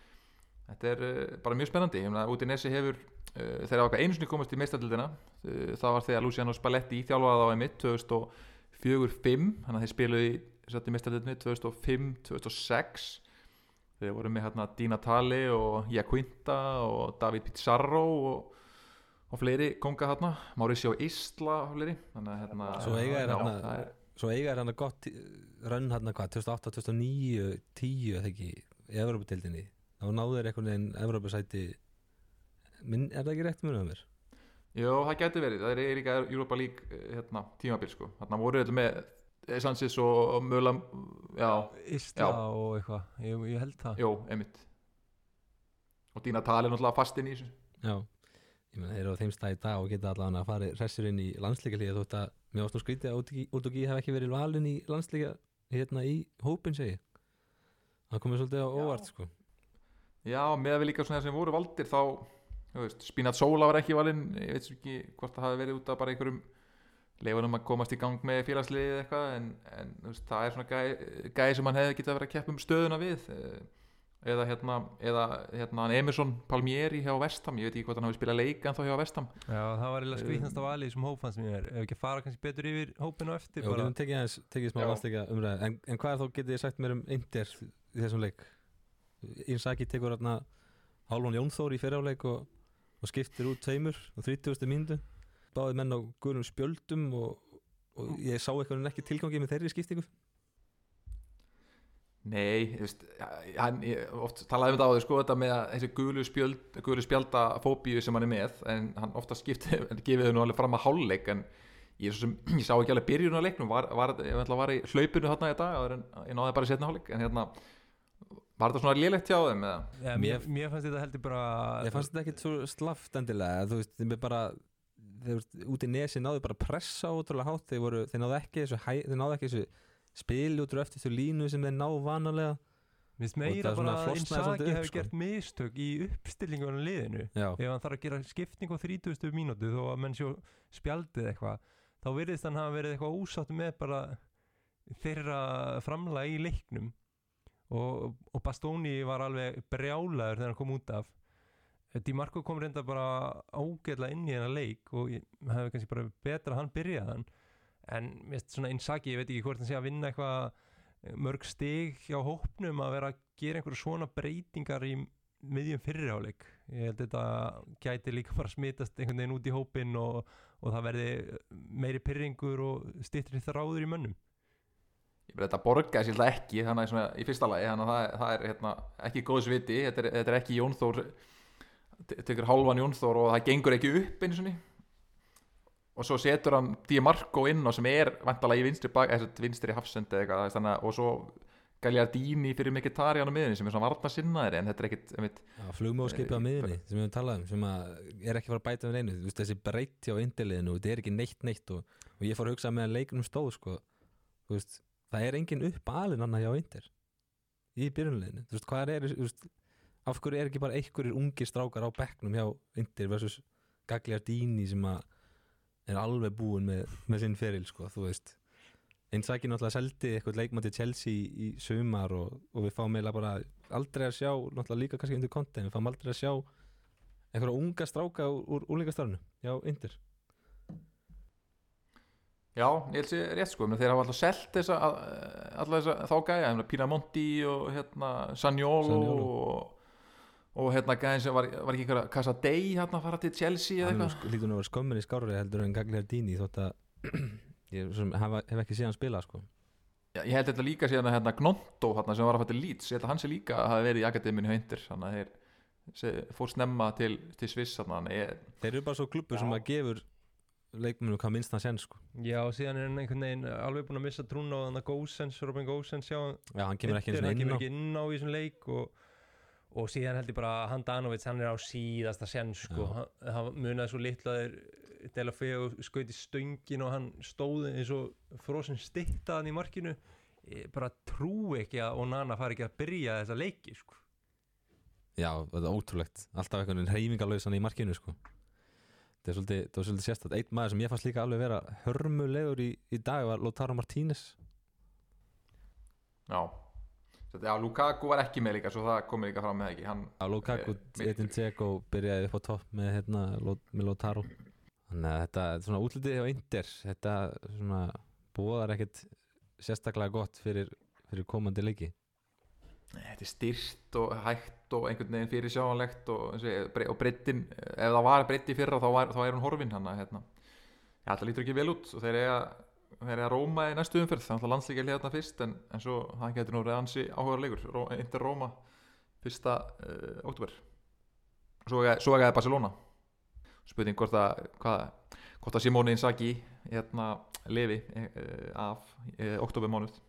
Þetta er bara mjög spennandi, ég meina út í Nesi hefur uh, þegar ákvað einu sinni komast í meistardildina uh, það var þegar Luciano Spalletti þjálfaði á einmitt 2004-05 þannig að þeir spiluðu í, meistardildinni 2005-2006 þeir voru með hérna Dina Tali og Jaquinta og David Pizarro og, og fleiri konga hérna, Mauricio Isla og fleiri þannig að hérna Svo eiga er hérna- er, Svo eiga er hann að gott rönn hann að hvað, 2008, 2009, 10 eða ekki, í Evróputildinni þá náðu þeir einhvern veginn Evrópusæti minn, er það ekki rétt munið að mér? Jó, það getur verið, það er líka Europa League eh, hérna, tímabil sko, þarna voru þetta með Sanchez og Möla Já. og eitthvað, ég, ég held það. Jó, einmitt. Og Dina Tali náttúrulega fast inn í þessu. Já, ég meina þeir eru á þeim stað í dag og geta allavega að fara hressir inn í landsleikalíða þótt að mér ást nú skrítið að Útugí hef ekki verið valinn í landsleika hérna í hópin segi það komið svolítið á óvart sko. Já, með við líka svona sem voru valdir þá, þú veist, Spinat Sola var ekki valinn, ég veit svo ekki hvort það hafi verið út af bara einhverjum leifunum að komast í gang með félagsliðið eitthvað en, en veist, það er svona gæði gæ sem hann hefði getað verið að keppa um stöðuna við eh, eða hérna, eða hérna Emerson Palmieri hjá Vestam, ég veit ekki hvort hann hafi spilað leik en þá hjá Vestam Já, það var eiginlega skrýtnast af alið í þessum hópan sem ég er ef ekki að fara kannski betur yfir hópin og eftir Jó, tekið, aðeins, tekið en, en hvað er þá getið þið sagt mér um Inder í þessum leik? Insaki tekur hérna Hálfón Jónþór í fyriráleik og og skiptir út tveimur og 30. mínútu báði menn á guðrum spjöldum og, og ég sá eitthvað ekki tilgangi með þeirri skiptingu Nei, þú veist, hann, ég oft talaði um þetta á því sko, þetta með þessi gulu, spjöld, gulu spjalda fóbíu sem hann er með en hann ofta skipti, gefið þau nú alveg fram að háluleik en ég, sem, ég sá ekki alveg byrjun á leiknum, var, var, ég var í hlaupinu þarna í dag, en ég náði bara setna háluleik en hérna, var þetta svona lélegt hjá þeim eða? ja, mér, mér fannst þetta heldur bara Ég fannst þetta ekkit svo slaft endilega þú veist, þeim er bara þeir veist, út í nesi náðu bara pressa ótrúlega hátt þeir, voru, þeir náðu ekki þessu, hæ, þeir náðu ekki þessu spil út úr eftir þessu línu sem þeir ná vanalega Mér finnst meira bara að upp, hefur sko. gert mistök í uppstillingunum liðinu Já, ef hann þarf að gera skipting á 30. mínútu þó að menn sjó spjaldið eitthvað þá virðist hann hafa verið eitthvað ósáttu með bara þeirra framlega í leiknum og, og Bastoni var alveg brjálaður þegar hann kom út af. Di Marco kom reynda bara ágætlega inn í hennar leik og ég hefði kannski bara betra að hann byrjaðan en mér finnst svona Inzaghi, ég veit ekki hvort hann sé að vinna eitthvað mörg stig hjá hópnum að vera að gera einhverju svona breytingar í miðjum fyrirháleik. Ég held þetta gæti líka bara smitast einhvern veginn út í hópin og, og það verði meiri pyrringur og styttri þráður í mönnum Ég bara þetta borgaði sér alltaf ekki þannig svona í fyrsta lagi þannig að það, það er hérna, ekki góðs viti þetta er, þetta er ekki Jón Þór te- tekur hálfan Jón Þór og það gengur ekki upp einu sinni. Og svo setur hann Di Marco inn á sem er vantalega í vinstri, vinstri hafsendi eða eitthvað þannig, að- og svo Gagliardini fyrir Mkhitaryan á miðunni sem er svona varna sinnaðir en þetta er ekkit flugmóðskipið á Eh, miðinni sem við höfum talað um sem er ekki fara að bæta við einu veist, þessi breytt hjá indiliðinu, þetta er ekki neitt neitt og, og ég fór að hugsa með leikunum stóð sko, þú veist, það er engin upp alin annað hjá indir í byrjunleginu, þú veist, hvað er þú veist, af hverju er ekki bara einhverjir ungir strákar á bekknum hjá indir versus Gagliardini sem að er alveg búin með, með sinn feril sko, þú veist. Inzaghi náttúrulega seldi eitthvað leikmann til Chelsea í, sumar og, og við fáum eiginlega bara aldrei að sjá, náttúrulega líka kannski undir konti en við fáum aldrei að sjá einhverja unga stráka úr, úr úlingastafnu já, Indir já, ég held sér rétt sko þeir hafa alltaf selt þessa að- alla þessa þá gæja, Pinamonti og hérna Zaniolo. og, og hérna gæðin sem var, var ekki einhverja Casadei hérna að fara til Chelsea eða eitthvað sko, lítur nú að vera skömmin í skárri heldur en Gagliardini þótt að ég sem, hef, hef ekki séð hann spila sko. Já, ég held þetta líka síðan að hérna Gnonto hérna, sem var að fætta Leeds, ég held að hann sé líka að hafa verið í akademinu höndir þannig að þeir fór snemma til, til Sviss þannig að ég, þeir eru bara svo klubbur sem að gefur leikmennum hvað minnst hann sen sko. Já, síðan er hann einhvern veginn alveg búin að missa trún á þannig að Gósens, Robin Gósens já, já, hann kemur ekki hann kemur ekki inn á í þessum leik og, og síðan held ég bara að Handanovic hann er á síðasta sen sko. Já. hann, hann munaði svo litla Dela Feo skaut í stöngin og hann stóði eins og frosin stittaðan í markinu ég bara trú ekki að Onana fari ekki að byrja þessa leiki sko. já, þetta er ótrúlegt alltaf einhvern veginn hreyfingalausan í markinu sko. Það er svolítið, svolítið sérstætt einn maður sem ég fannst líka alveg vera hörmulegur í, í dag var Lotaro Martínez. Já. Þetta, já, Lukaku var ekki með líka svo það komið líka fram með ekki? Hann, Já, Lukaku, Eh, Edin Dzeko byrjaði upp á topp með, hérna, með Lotaro Þannig að þetta er svona útlitið hjá Inter. Þetta svona búðar ekkert sérstaklega gott fyrir, fyrir komandi leiki þetta er styrt og hægt og einhvern veginn fyrir sjáanlegt og, og breyttin, ef það var breytti fyrra þá, var, þá er hún horfin hann hérna. það lítur ekki vel út og þeir eiga þeir eiga Róma í næstu umferð. Þannig að landslíkja hérna fyrst en, en svo það getur nú reið ansi áhugaður leikur Ró, Inter Róma fyrsta uh, svo eiga- svo eigaði Barcelona. Spurning hvort að hvað, hvort að Simone Inzaghi hérna lefi uh, af uh, oktober mánuð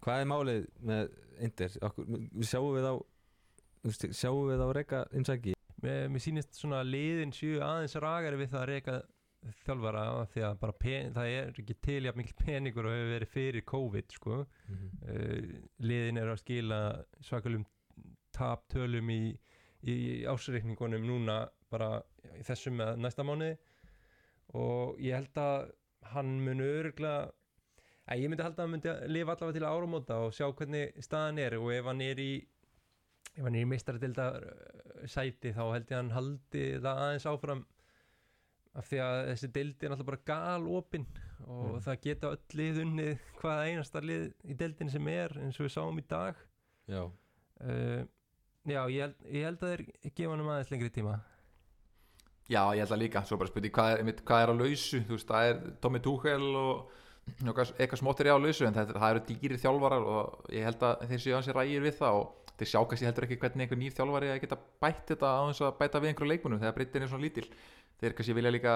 Hvað er málið með við sjáum við á sjáum við á reyka Inzaghi? Mér, mér sýnist svona liðin séu aðeins ragari við það að reyka þjálfara því að bara pen, það er ekki til jafn mikil peningur og hefur verið fyrir COVID sko. uh, liðin eru að skila svakalum taptölum í, í ásreikningunum núna bara í þessum með næsta mánuði. Og ég held að hann mun örgla að ég myndi halda að hann myndi lifa allavega til áramóta og sjá hvernig staðan er og ef hann er í ef hann er í meistaradildar sæti þá held ég að hann haldi það aðeins áfram. Af því að þessi dildi er náttúrulega bara gal opinn og Mm. það geta öll lið unnið hvaða einasta lið í dildin sem er eins og við sáum í dag. Já, uh, já, ég held, ég held að þeir gefa hann aðeins lengri tíma. Já, ég held að líka, svo bara spurning hvað hvað er á lausu, þú veist, það er Tommy Tuchel og eitthvað, eitthvað smottir á lausu en það, það eru dýrir þjálfarar og ég held að þeir séu hansi rægir við það og þeir sjá kannski heldur ekki hvernig einhver nýr þjálfari að geta bætt þetta á þess að bæta við einhverju leikmunum þegar breytin er svona lítil þeir kannski vilja líka,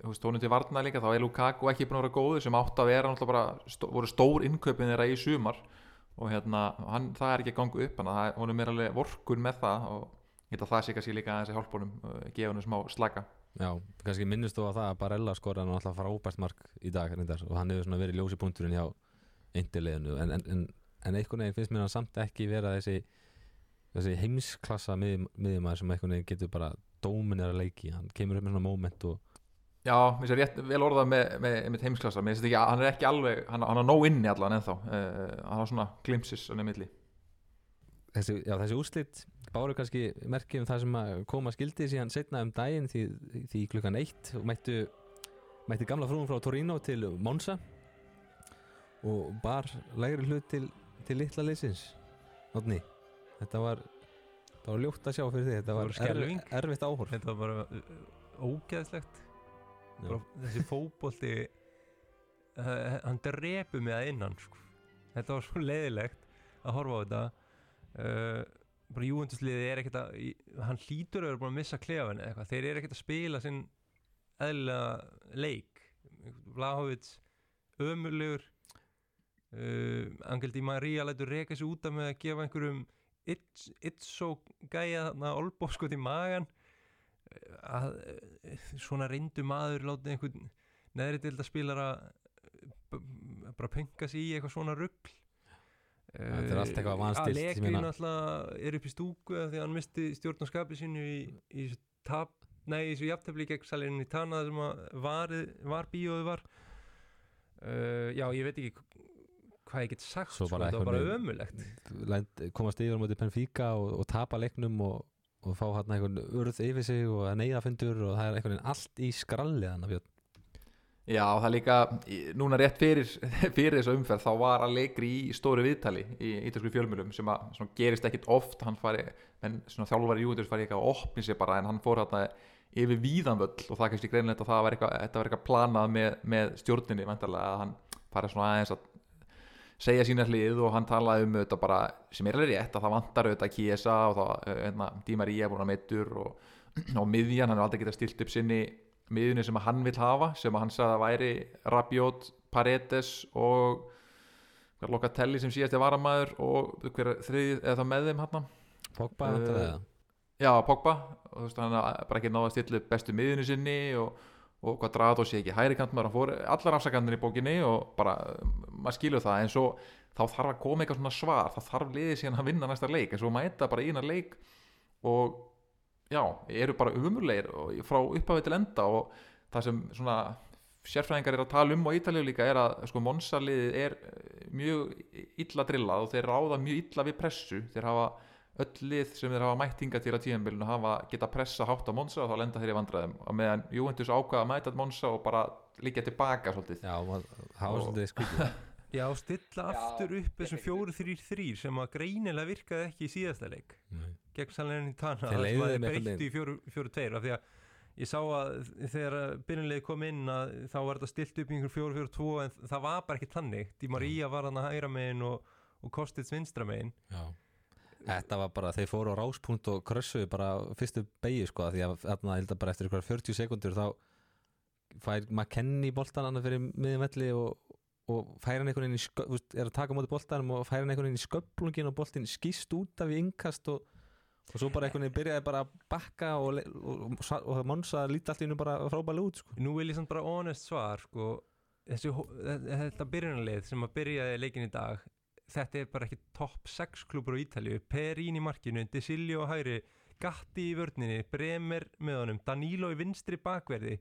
þú veist, tónum til varna líka þá er Lukaku ekki búin að vera góður sem átt að vera náttúrulega bara, stó, voru stór innkaupin þeirra í sumar og hérna, hann, það er ekki að ganga upp að honum er alveg vorkun með það og ég held að það sé kannski líka aðeins í hálfbólum uh, gefa honum smá slaka Já, kannski minnist þú á það að Barella skora hann alltaf frábært mark í dag reyndar, og hann hefur verið ljósi punkturinn hjá eindileginu en, en, en, einhvern veginn finnst mér hann samt ekki vera þessi, þessi heimsklassa miðjumæður sem einhvern veginn getur bara dóminir að leiki, hann kemur upp með svona moment og Já, mér sé rétt vel orðað með, með, með heimsklassa, mér finnst ekki að hann er ekki alveg hann, hann har nóg inni allan ennþá. Uh, hann har svona glimpsis á nefnilli þessi, já, þessi úrslit báru kannski merkjum það sem að koma skildi síðan setna um daginn því, því klukkan eitt og mættu, mættu gamla frúum frá Torino til Monza og bar lægri hlut til, til litla leysins Notni, þetta var það var ljótt að sjá fyrir því þetta var erf, erfitt áhorf. Þetta var bara uh, ógeðslegt. Bara, Þessi fótbolti uh, Hann drepu mig að innan sko. Þetta var svo leiðilegt að horfa á þetta uh, bara júendusliðið er ekkert að hann hlýtur að vera búin að missa klefan eða eitthvað, þeir eru ekkert að spila sinn eðlilega leik. Vlahovits ömurlegur. Uh, Angel Di Maria lætur reka sig út af með að gefa einhverjum Itzo gæja þarna olbóskot í magan Eh, að svona reyndu maður láti einhvern neðri til að spilara bara penka sig í eitthvað svona rugg Þetta er allt eitthvað vanstillt, ég Allegri meina- náttúrulega er upp í stúku því að hann misti stjórn á skapi sínu í, í tap, nei, í þessu jafntefli gegn salinu í Tana sem að var, var bíóðu var. Uh, já, ég veit ekki hvað ég get sagt Svo sko, þetta var bara ömulegt komast yfir á móti Benfica og, og tapa leiknum og, og fá hann einhvern urð yfir sig og að neyðafundur og það er veginn allt í skralli þannig að Já, það er líka, í- núna rétt fyrir, fyrir þessu umferð, þá var að leikri í stóri viðtali í ítalsku fjölmjölum sem að svona, gerist ekkit oft, hann fari, en svona þjálfari júður fari ekki að opni sig bara, en hann fór hérna yfir víðanvöll og það er kannski greinilegt að það var eitthvað, þetta var eitthvað planað með, með stjórninni, vantarlega, að hann fari svona aðeins að segja sína hlið og hann talaði um þetta bara, sem er alveg rétt, að það vantar auðvitað Kiesa og það, hérna, Di Maria er búin að meittur og, og miðjan, hann er aldrei getað stilt upp sinni miðunni sem hann vil hafa sem hann sagði að væri Rabiot, Paredes og hver Locatelli sem síðast er varamæður og þriðið eða það með þeim hann Pogba Uh, uh, það já, Pogba. Og þú veist hann er bara ekki náða að stilla upp bestu miðunni sinni og, og hvað draða sé ekki hæri kant maður, hann fór allar afsakandir í bókinni og bara, maður skilur það. En svo þá þarf að koma eitthvað svona svar. Það þarf liðið síðan að vinna næsta leik. En svo mæta bara í eina leik og já, eru bara umurlegir og frá upphafi til enda og það sem svona sérfræðingar er að tala um á Ítalíu líka er að sko Monsa-liðið er eh, mjög illa drillað og þeir ráða mjög illa við pressu. Þeir hafa öll lið sem þeir hafa mættinga til að tíðanbylunu hafa geta pressa hátt á Monsa og þá lenda þeir í vandræðum. Og meðan Juventus ákvaða að mæta Monsa og bara líka tilbaka svolítið. Já, það var svolítið skrítið. Já, stilla aftur upp þessum fjóru þrýr þrýr sem að greinilega virkaði ekki í síðasta leik. Nei. Gegn Salernitana. Þeir þar sem leigðu að þeim þeir einhvern breyttu í fjóru, fjóru tveir af því að ég sá að þegar byrjunlega kom inn að þá var þetta stilt upp í einhver fjóru fjóru tvo en það var bara ekki tannig Di Maria var hann að hægra megin og, og Kostits vinstra megin. Já. Þetta var bara, þeir fóru á ráspunkt og krössuðu bara fyrstu beigju sko því að þarna, held að bara eftir ykkur 40 sekundur þá fær McKenny boltan annað fyrir miðjum velli og, og fær hann einhvern veginn í sköp, er að taka móti boltanum og fær hann einhvern veginn í sköplungin og boltin skýst út af í innkast og, og svo bara einhvern veginn byrjaði bara að bakka og, og, og, og Monsa líti allt nú bara frábælega út sko. Nú vil ég samt bara honest svar sko, þessi, hó- þe- þetta byrjunarlið sem að byrjaði leikin í dag þetta er bara ekki topp 6 klubur á Ítalíu. Perín í markinu, De Silio á hægri Gatti í vörninni, Bremer með honum, Danilo í vinstri bakverði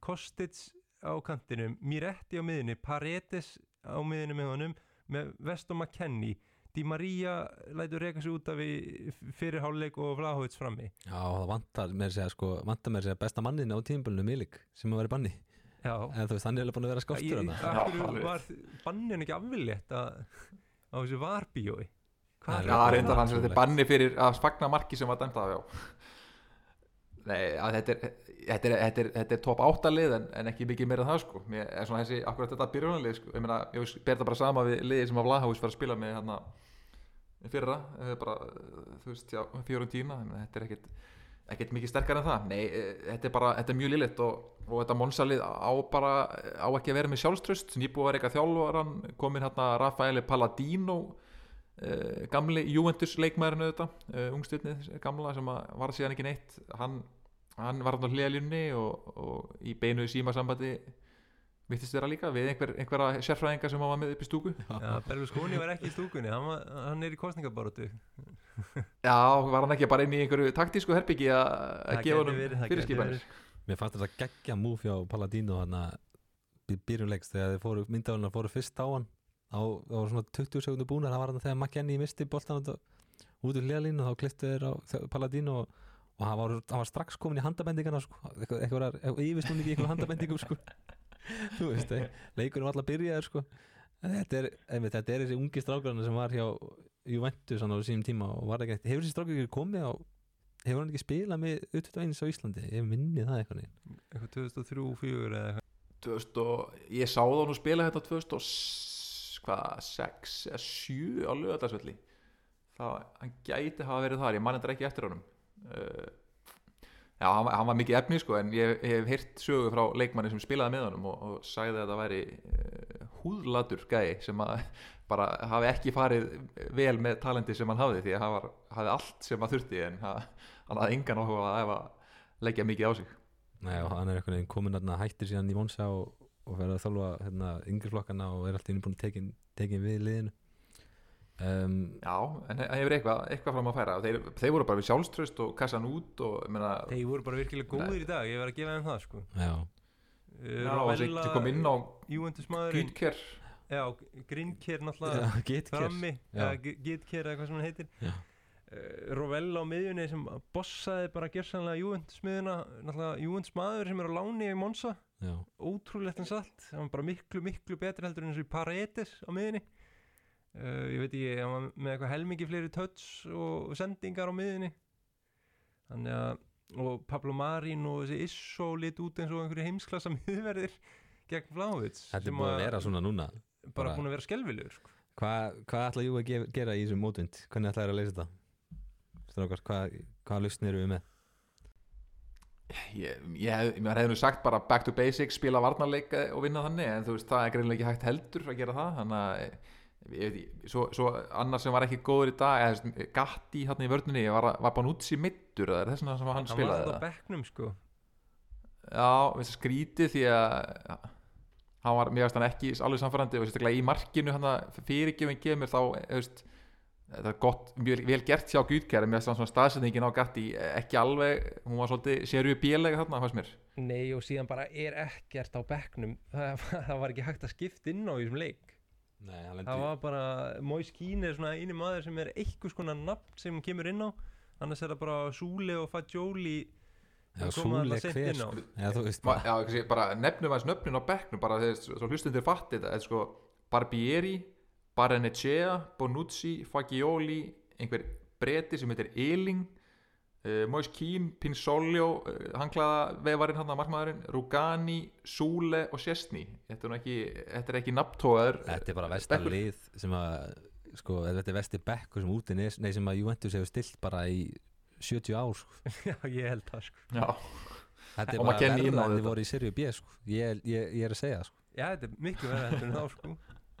Kostits á kantinum Miretti á miðunni, Paredes á miðunni með honum með Veston McKennie Di Maria lætur reyka sig út af í fyrirháleik og Vlahovits frammi. Já, það vantar mér segja sko, vantar mér segja besta mannin á tímabölinu Milik sem að vera í banni. Já, en þú veist, hann er alveg búin að vera hverju alveg. var bannin ekki afvillétt að á þessu varbíói? Það Hvað er Já, reyndar hans er þetta banni fyrir að fagna marki sem var dæmt af já. Nei, að þetta er, þetta er, þetta er, þetta er top 8 lið en, en ekki mikið meira en það sko. Mér er svona þessi, akkurat þetta byrjunarlið sko. Ég meina, ég ber það bara sama við liðið sem að Vlahús var að spila með hérna fyrra, eh, bara, eh, þú veist, já, fjórum tíma þetta er ekkit, ekkit mikið sterkar en það. Nei, eh, þetta er bara, þetta er mjög liðlitt og, og þetta Monsalið á bara á ekki að vera með sjálfströst nýbúið að reyka þjálfaran, komin hérna Rafaeli Palladino Uh, gamli Juventus leikmaðurinn auðvitað, uh, ungstjörnið gamla sem var síðan ekki neitt. Hann, hann var hann á hliðalínni og, og í beinu símasambandi vittist vera líka við einhver, einhverja sérfræðinga sem hann var með upp í stúku? Já, Berlusconi var ekki í stúkunni hann, var, hann er í kostningabaróttu Já, var hann ekki bara inn í einhverju taktísku herbyggi að gefa gæti fyrirskipanir. Mér fannst þetta geggja múf hjá Palladino hann að byrjunleiks þegar þið fóru, myndaðunar fóru fyrst á hann. Á, á svona 20 sekundu búnar það var hann þegar McKennie misti boltan út úr hliðalínu og þá kliftu þeir á Palladino og, og hann, var, hann var strax komin í handabendingana sko, eitthvað, eitthvað, eitthvað yfirsnúningi í eitthvað handabendingum sko. þú veist, eh, leikurinn var alltaf byrjaður sko. Þetta er, einmitt, þetta er þessi ungi strákurinn sem var hjá Juventus á sínum tíma og var ekki eitt, hefur þessi strákur ekki komið á hefur hann ekki spilað með U21 á Íslandi? Ég minni það eitthvað eitthvað 2003-2004 eða eitthvað. 2000 og ég sá það nú spila þetta 2006 eða 7 á lögadagsvelli það hann gæti hafa verið þar ég man þetta ekki eftir honum. Uh, já, hann, hann var mikið efni sko en ég, hef heyrt sögu frá leikmanni sem spilaði með honum og, og sagði að það væri uh, húðlatur gæi sem að bara hafi ekki farið vel með talenti sem hann hafði því að hann var, hafði allt sem hann þurfti en ha, hann hafði engan áhuga að efa leggja mikið á sig. Nei, og hann er einhvern veginn komin þarna hættir síðan í Monsa og, og verður að þjálfa hérna, yngri flokkana og er alltaf innbúin tekin, tekin við liðinu um, Já, en það hefur eitthvað, eitthvað fram að færa? Þeir, þeir voru bara við sjálfströst og kassan út og ég meina, þeir voru bara virkilega góðir í dag ég var að gefa þeim það sko. Já, já, og þessi Rovella, ekki kom inn á Gutker já, Grinker náttúrulega Gitker eða hvað sem hann heitir. Já. uh, Rovella á miðjunni sem bossaði bara gersanlega Juventus miðjuna náttúrulega Juventus maður sem er á láni í Monza. Já, ótrúlegt en satt. Hann var bara miklu miklu betri heldur en eins og í Paredes á miðjunni uh, ég veit ekki, hann var með eitthvað helmingi fleiri touch og sendingar á miðjunni þannig að og Pablo Marín og þessi Isso lit út eins og einhverju heimsklassa miðverðir gegn Flávids þetta er búin að vera svona núna bara, bara- búin að vera skelvilegur sko. Hvað hva ætla Jú að gera í þessum mótvind? Hvernig ætla þér að leysa þetta? Strákar, hvað hva lausnir eru við með? ég, ég, hef- maður hefði nú sagt bara back to basics, spila varnarleik eh, og vinna þannig, en þú veist, það er greinlega ekki hægt heldur að gera það, þannig að eh, svo, svo annar sem var ekki góður í dag, eða Gatti hann í vörninni, var, var Banútsi mittur eða er þess sem hann hann var spilaði alltaf það? bekknum sko. Já, skrítið því að hann var, mér veist hann ekki alveg samfærandi og sérstaklega í markinu hann að fyrirgjöfin kemur þá, eh, veist þetta er gott, mjög vel gert hjá Gutker mér veist hann svona staðsetningin á Gatti ekki alveg, hún var svolítið sérju bílega þarna, fannst mér. Nei og síðan bara er ekkert á bekknum. Það, það var ekki hægt að skipta inn á þessum leik Nei, hann það var bara, Moise Keane er svona eini maður sem er einhvers konar nafn sem kemur inn á. Annars er það bara Súle og Fagioli Já, seint hver sko. Já, þú veist. Bara já, kannski, bara nefnum aðeins nöfnin á bekknum bara þegar svo hlustundir fatti þetta er sko Barbieri, Barenechea Bonucci, Fagioli einhver breti sem heitir Eling uh, Moise Keane, Pinsolio uh, hanglaða vefarinn hann að markmaðurinn Rugani, Súle og Sjestni þetta er nú ekki, þetta er ekki nafntóðar Þetta er bara vestar lið sem að sko, þetta er vesti bekkur sem úti nei, sem að Juventus hefur stilt bara í 70 ár sko. já ég held það sko. Þetta er bara kennir inn á verða en þið voru í Serie B sko. ég, ég, ég er að segja sko. já þetta er miklu þá sko.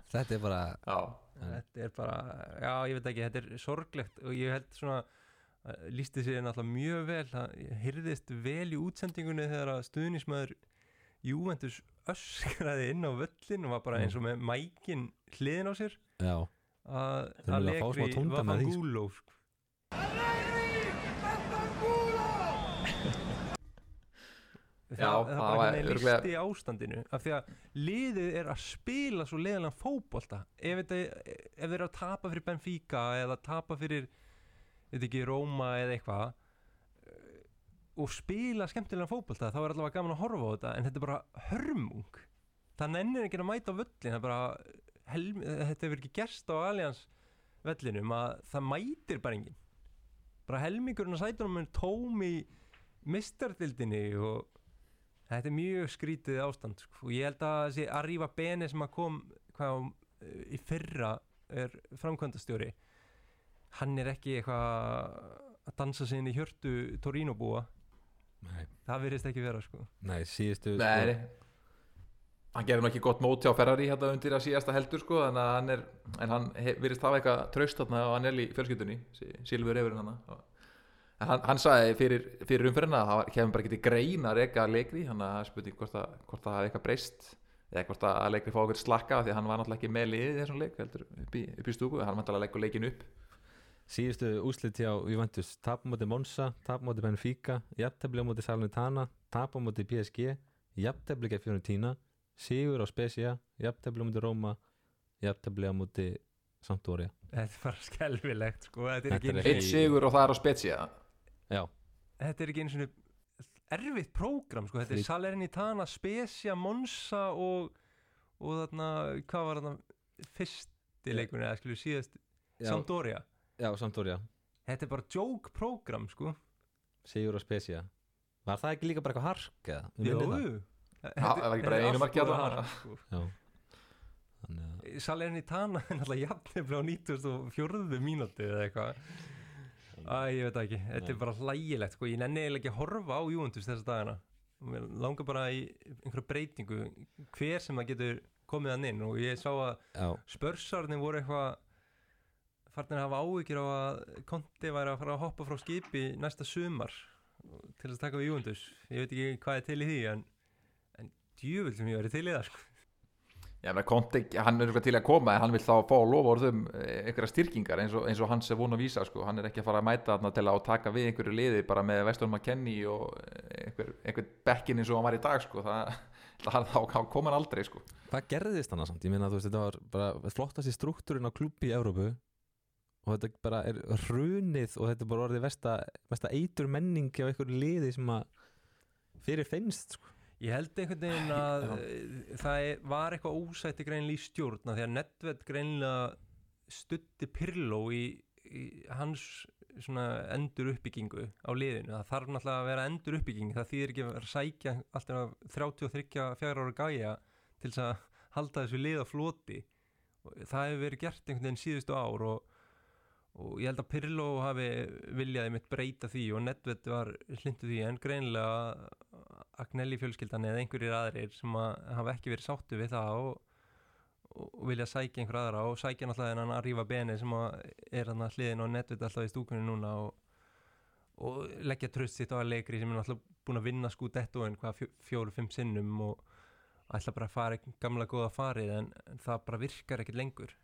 Þetta er bara já, þetta er bara, já ég veit ekki þetta er sorglegt og ég held svona lísti sér náttúrulega mjög vel. Það hyrðist vel í útsendingunni þegar að stuðnismæður Juventus öskraði inn á völlin og var bara eins og með mækin hliðin á sér. Já, að tónda var með því, sko. Fangulo sko. Já, það, var veginn örugglega- listi ástandinu af því að liðið er að spila svo leiðanlega fótbolta. Ef, ef þeir eru að tapa fyrir Benfica eða tapa fyrir veit ekki, Róma eða eitthvað eh, og spila skemmtilega fótbolta þá er allavega gaman að horfa á þetta en þetta er bara hörmung það nennir ekki að mæta á völlin það er bara helm, þetta hefur ekki gerst á Allianz vellinum að það mætir bara enginn bara helmingurinn að sætunum er tóm í mistardildinni og þetta er mjög skrítið ástand sko. og ég held að þessi Arriva Bene sem að kom hvað, í fyrra er framkvæmdastjóri hann er ekki eitthvað að dansa sinni í hjörtu Torino búa Nei, það virðist ekki vera sko. Nei síðustu Nei, hann gerir nú ekki gott móti á Ferrari hérna undir að síðasta heldur sko að hann er, en hann virðist hafa eitthvað traust þarna á Anelli fjölskyldunni Silfur Efurinn hann en hann, hann sagði fyrir, fyrir umferðina að það kemur bara ekki til grein að reka leikri þannig að það er spurning hvort, að, hvort það hafi eitthvað breyst eða hvort að leikri fá okkur slakka af því að hann var náttúrulega ekki með liðið í þessum leik heldur upp í, upp í stúku, hann Síðustu úslit hjá Juventus tap á móti Monza, tap á móti Benfica jafntefli á móti Salernitana tap á móti PSG, jafntefli gegn Fiorentina, sigur á Spezia jafntefli á móti Roma jafntefli á móti Sampdoria. Þetta er bara skelfilegt sko. Er er eitt Hey. sigur og það er á Spezia. Já, þetta er ekki einu svona erfitt prógram sko, þetta er Salernitana, Spezia, Monza og, og þarna, hvað var þarna fyrsti leikunni eða skilur síðast, Sampdoria já Sampdoria þetta er bara joke prógram sko. Sigur á Spezia. Var það ekki líka bara eitthvað hark eða? Jú, það. það var ekki bara einu marki allt allavega. hark, sko. Já. Að Salernitana er náttúrulega jafniflega á 94. mínúti eða eitthvað. Æ, ég veit það ekki, þetta er bara hlægilegt sko, ég nenni eiginlega ekki að horfa á Juventus þessa dagana. Mér langar bara í einhverju breytingu. Hver sem það getur komið hann inn. Og ég sá að Já, spörsarnir voru eitthvað farnir að hafa áhyggjur á að Konti væri að fara að hoppa frá skipi næsta sumar til að taka við Juventus ég veit ekki hvað er til í því en, en djúvill sem ég verið til í það sko. Já, menn Conte, hann er til að koma en hann vil þá fá að lofa orðum einhverja styrkingar eins og, eins og hans er vona að vísa sko. hann er ekki að fara að mæta þarna til að taka við einhverju liði bara með Vestur McKenny og einhver, einhver bekkin eins og hann var í dag sko. það, það, þá kom hann aldrei sko. hvað gerðist þannig samt? Ég meina þú veist, þetta var bara flottasti struktúrin á klubbi í Evrópu og þetta bara er hrunið og þetta er bara orðið versta eitur menning á einhverju liði sem að fyrir finnst sko. Ég held einhvern veginn að það var eitthvað ósætti greinlega í stjórna því að Nedved greinlega stutti Pirlo í, í hans svona endur uppbyggingu á liðinu. Það þarf náttúrulega að vera endur uppbygging. Það þýðir ekki að sækja alltaf 33 fjara ára gæja til þess að halda þessu lið á floti. Og það hefur verið gert einhvern veginn síðustu ár og og ég held að Pirlo hafi viljaði mitt breyta því og Nedved var hlindu því en greinlega Agnelli fjölskyldan eða einhverjir aðrir sem að hafa ekki verið sáttu við það og, og vilja sækja einhver aðra og sækja náttúrulega þennan að rífa beni sem að er hann að hliðin og Nedved alltaf í stúkunni núna og, og leggja tröst sitt á að leikri sem er náttúrulega búin að vinna sko dettóin hvað fjó- fjóru, fimm sinnum og ætla bara í gamla góða farið en, en það bara virkar ekkert lengur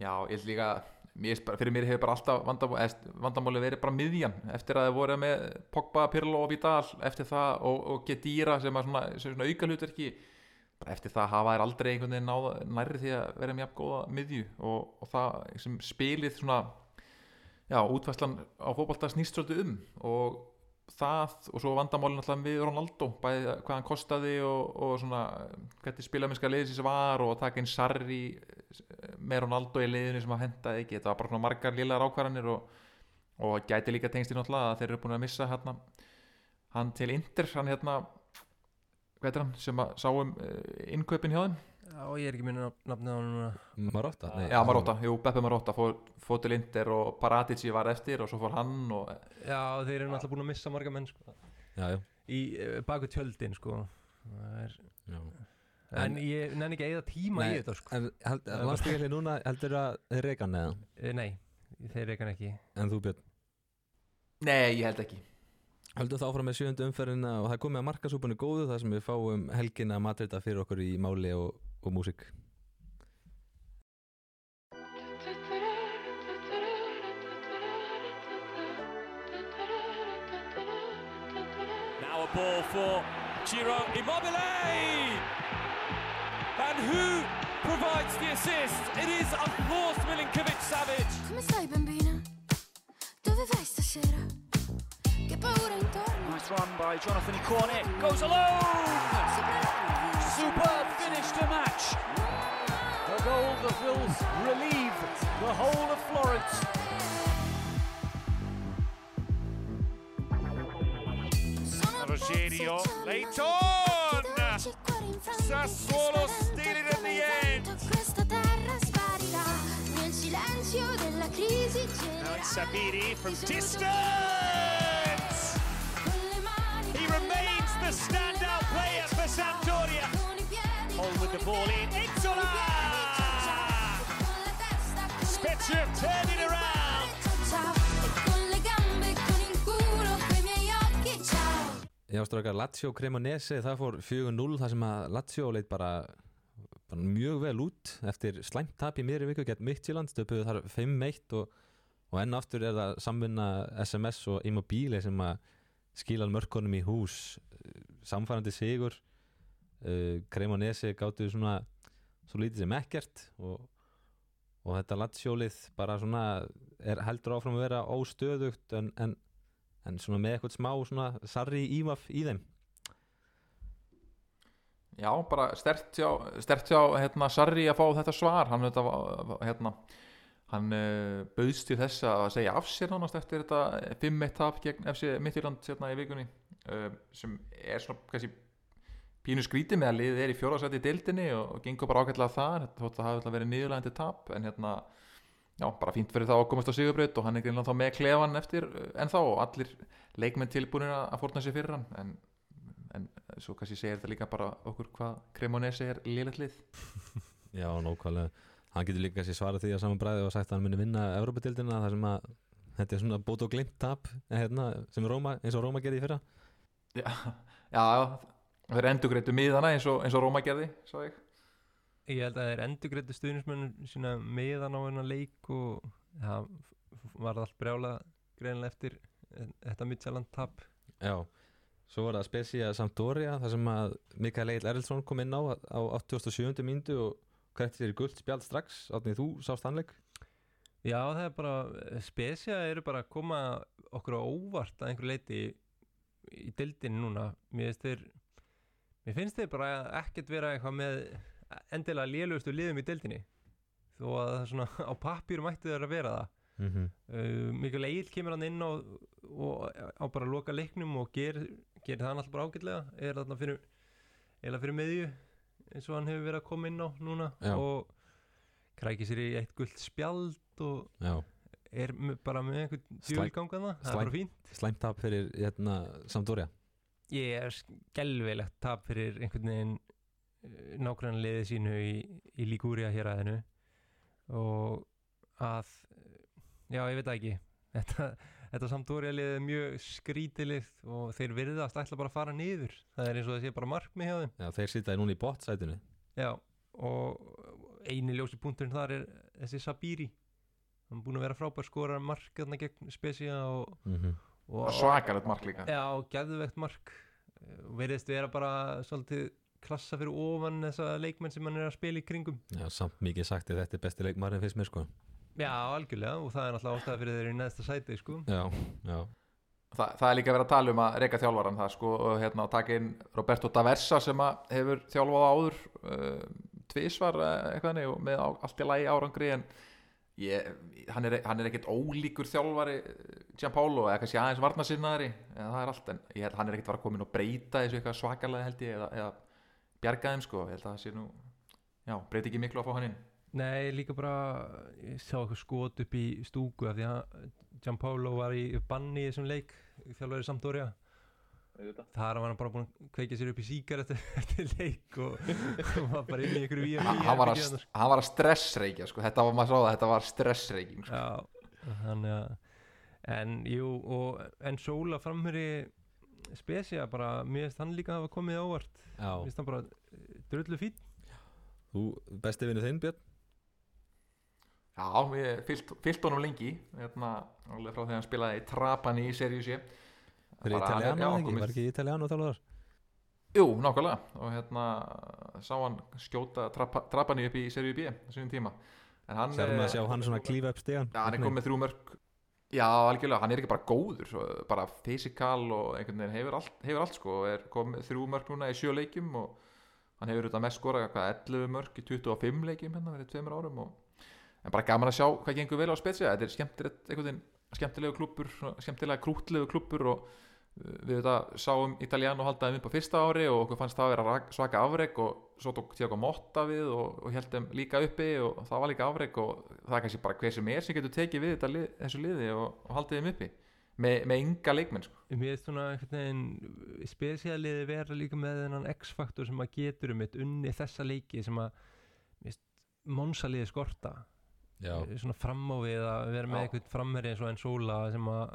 Já, ég held líka mér, fyrir mér hefur bara alltaf vandamál, eða, vandamáli verið bara miðjan eftir að þið voru með Pogba, Pirlo og Vidal eftir það og, og Gedira sem er svona, svona auka hlutverki eftir það hafa þær aldrei einhvern veginn náða nærri því að vera jafn góða miðju og, og það sem spilið svona já, útvæslan á fótbolta snýst svolítið um og það og svo vandamálin alltaf við Ronaldo bæði hvað hann kostaði og, og svona hvernig spilaminnska liðsins var og taka inn Sarri með Ronaldo í liðinu sem að henda ekki. Þetta var bara svona margar liðlegar ákvarðanir og, og gæti líka tengst í náttúrulega að þeir eru búin að missa hérna, hann til Inter hann hérna hvað er hann sem að sáum uh, innkaupin hjá þeim Já, ég er ekki minna nafnið á hann núna Marotta? Nei, já Marotta, jú Beppe Marotta fór, fór til Inter og Paratici var eftir og svo fór hann og Já, þeir eru náttúrulega búin að missa marga menn sko. Já, já, í eh, baku tjöldin sko. Það er, já. en, ég nenni ekki að eyða tíma Nei, í þetta sko. En held, landsbyggjarli núna heldur að þeir reyka hann eða? Eh, Nei, þeir reykan ekki En þú Björn? nei, ég held ekki Höldum það áfram með sjöndu umferðina og það komið að markasúpunni góðu þar sem við fáum helgina Madrida fyrir okkur í máli og, og músík Now a ball for Giro Immobile! And who provides the assist? It is of course Milinkovic Savic. Come stai bambina? Dove vai stasera? Che paura intorno? Nice run by Jonathan Cornet. Goes alone! superb finish to match. A goal that will relieve the whole of Florence. Rogerio, late on! Sassuolo steal it at the end! Now it's Sabiri from distance! He remains the standout player for Sampdoria! With the ball in. Inzola! Spezia mani, turn it con il around. Já, strákar, Lazio Cremonese, það fór 4-0 þar sem að Lazio leit bara, bara mjög vel út eftir slæmt tap í miðri viku gett Midtjylland, stöpuðu þar 5-1 og, og enn aftur er það samvinna SMS og Immobile sem að skila mörkunum í hús samfærandi sigur uh, Cremonese gáttu svona svo lítið sem ekkert og, og þetta Lazio-lið bara svona er heldur áfram að vera óstöðugt en, en en svona með eitthvað smá svona sarri ívaf í þeim. Já, bara stert hjá, stert hjá hérna, Sarri að fá þetta svar. Hann, hérna, hann uh, bauðst til þess að segja af sér nánast eftir þetta 5-1 tap gegn FC Midtjylland hérna, í vikunni uh, sem er svona kannski pínu skrítið með að liðið er í fjórðarsæti í deildinni og, og gengur bara ágætlega þar þótt að hafa verið niðurlægandi tap en hérna já, bara fínt fyrir þá að komast á Sigurbraut og hann er greinlega þá með klefan eftir uh, en þá og allir leikmenn tilbúinir að fórna sér fyrir hann en, en svo kannski segir þetta líka bara okkur hvað Cremonese er liðlegt lið. Já, nákvæmlega. Hann getur líka sér svarað því að saman bræði og sagt að hann muni vinna Evropadildina þar sem að þetta er svona bót og glimt tap hérna, sem Róma, eins og Róma gerði í fyrra. Já, já, þeir endur greitu miðana eins og, eins og Róma gerði sá ég. Ég held að þeir endur greitu stuðnismönnum sína meðan á hennar leik og það var allt brjála greinlega eftir eh, þetta Midtjylland tap. Já, svo var það Spezia Sampdoria þar sem að Mikael Egil Erlsson kom inn á á 87. mínútu og krætti sér gullt spjald strax. Átnið þú sást hannleik Já, það er bara, spesja eru bara að koma okkur á óvart að einhver leiti í, í dildin núna. Mér finnst þeir mér finnst þeir bara ekkert vera eitthvað með endilega lélugustu liðum í dildinni þó að það er svona á pappírum ætti þeir að vera það mm -hmm. uh, Mikkel Egil kemur hann inn og, og á bara að loka leiknum og ger, gerir það alltaf bara ágætlega er þarna fyrir, fyrir miðju eins og hann hefur verið að koma inn á núna Já. og krækir sér í eitt gullt spjald og já, er bara með einhvern djúlgangana það er bara fínt slæmt tap fyrir hérna, Sampdoria ég er skelvilegt tap fyrir einhvern veginn nákvæmlega liðið sínu í, í Ligúria hér aðeinu og að já ég veit það ekki. Þetta, þetta Sampdoria liðið er mjög skrítilið og þeir virðast ætla bara að fara niður. Það er eins og það sé bara markmið hjá þeim. Já, þeir sitja núna í bottsætinu já og eini ljósi punkturinn þar er þessi Sabiri. Hann er búin að vera frábær skora mark þarna gegn Spezia og, mm -hmm. Og svakalegt mark líka. Já, geðvegt mark. Og veriðist vera bara svolítið klassa fyrir ofan þessa leikmenn sem hann er að spila í kringum. Já, samt mikið sagt að þetta er besti leikmarinn fyrst mér sko. Já, algjörlega og það er náttúrulega ástæða fyrir þeir í neðsta sæti sko. já, já, Þa, það er líka verið að tala um að reyka þjálfaran það sko og hérna að taka inn Roberto Daversa sem að hefur þjálfað áður uh, tvísvar uh, eitthvað og með á, allt í lagi árangri en ég, hann, er, er ekkert ólíkur þjálfari uh, Gianpaolo eða kannski aðeins varnasinnaðari eða það er allt en held hann er ekkert var að koma inn og breyta þessu eitthvað svakalega held ég eða, eða bjarga þeim sko. Ég held að það sé nú já, breyti ekki miklu að fá hann inn. Nei, líka bara ég sá eitthvað skot upp í stúku af því að Gianpaolo var í banni í þessum leik þjálfari Sampdoria þar var hann bara búin að kveikja sér upp í síkar eftir, eftir leik og og var bara inn í einhverju VMI hann, hann, var að, hann var að stressreikja sko. þetta var maður sá það, þetta var stressreiking sko. Já, þannig að en jú, og en Sóla framhöri Spezia bara, mér finnst hann líka hafa komið á óvart já. mér finnst hann bara drullu fín þú besti vinnu þinn Björn Já, ég fyllt, honum lengi hérna, alveg frá þegar hann spilaði í Trapani í seríu sé hann er- Italiano já, ekki, var ekki Italiano þjálfur Jú, nákvæmlega. Og hérna sá hann skjóta trapa, Trapani upp í seríu B þessum tíma. Hann sér hann eh, að sjá hann svona klífa upp stegan Já, hann er komið þrjú mörg Já, algjörlega, hann er ekki bara góður svo, bara fysikal og einhvern veginn hefur allt, hefur allt sko, er komið þrjú mörg núna í sjö leikjum og hann hefur auðvitað mest skorað hvað 11 mörg í 25 leikjum hérna verið tveimur árum og en bara gaman að sjá hvað gengur vel á spetsja þetta er klúppur, svona skemmtilega krútlegu klúppur og við þetta sáum Italiano haldaði upp á fyrsta ári og okkur fannst það að vera svaka afreg og svo tók Tiago Motta við og, og heldum líka uppi og það var líka afreg og það er kannski bara hver sem er sem getur tekið við þetta lið, þessu liði og, og haldið þeim uppi með, með ynga leikmenn sko. Mér finnst svona einhvern veginn spesialiði vera líka með þennan X-faktor sem að getur um eitt unni þessa leiki sem að Monsaliði skorta Já, svona fram á við að vera með Já. eitthvað framherri eins og enn Sóla sem að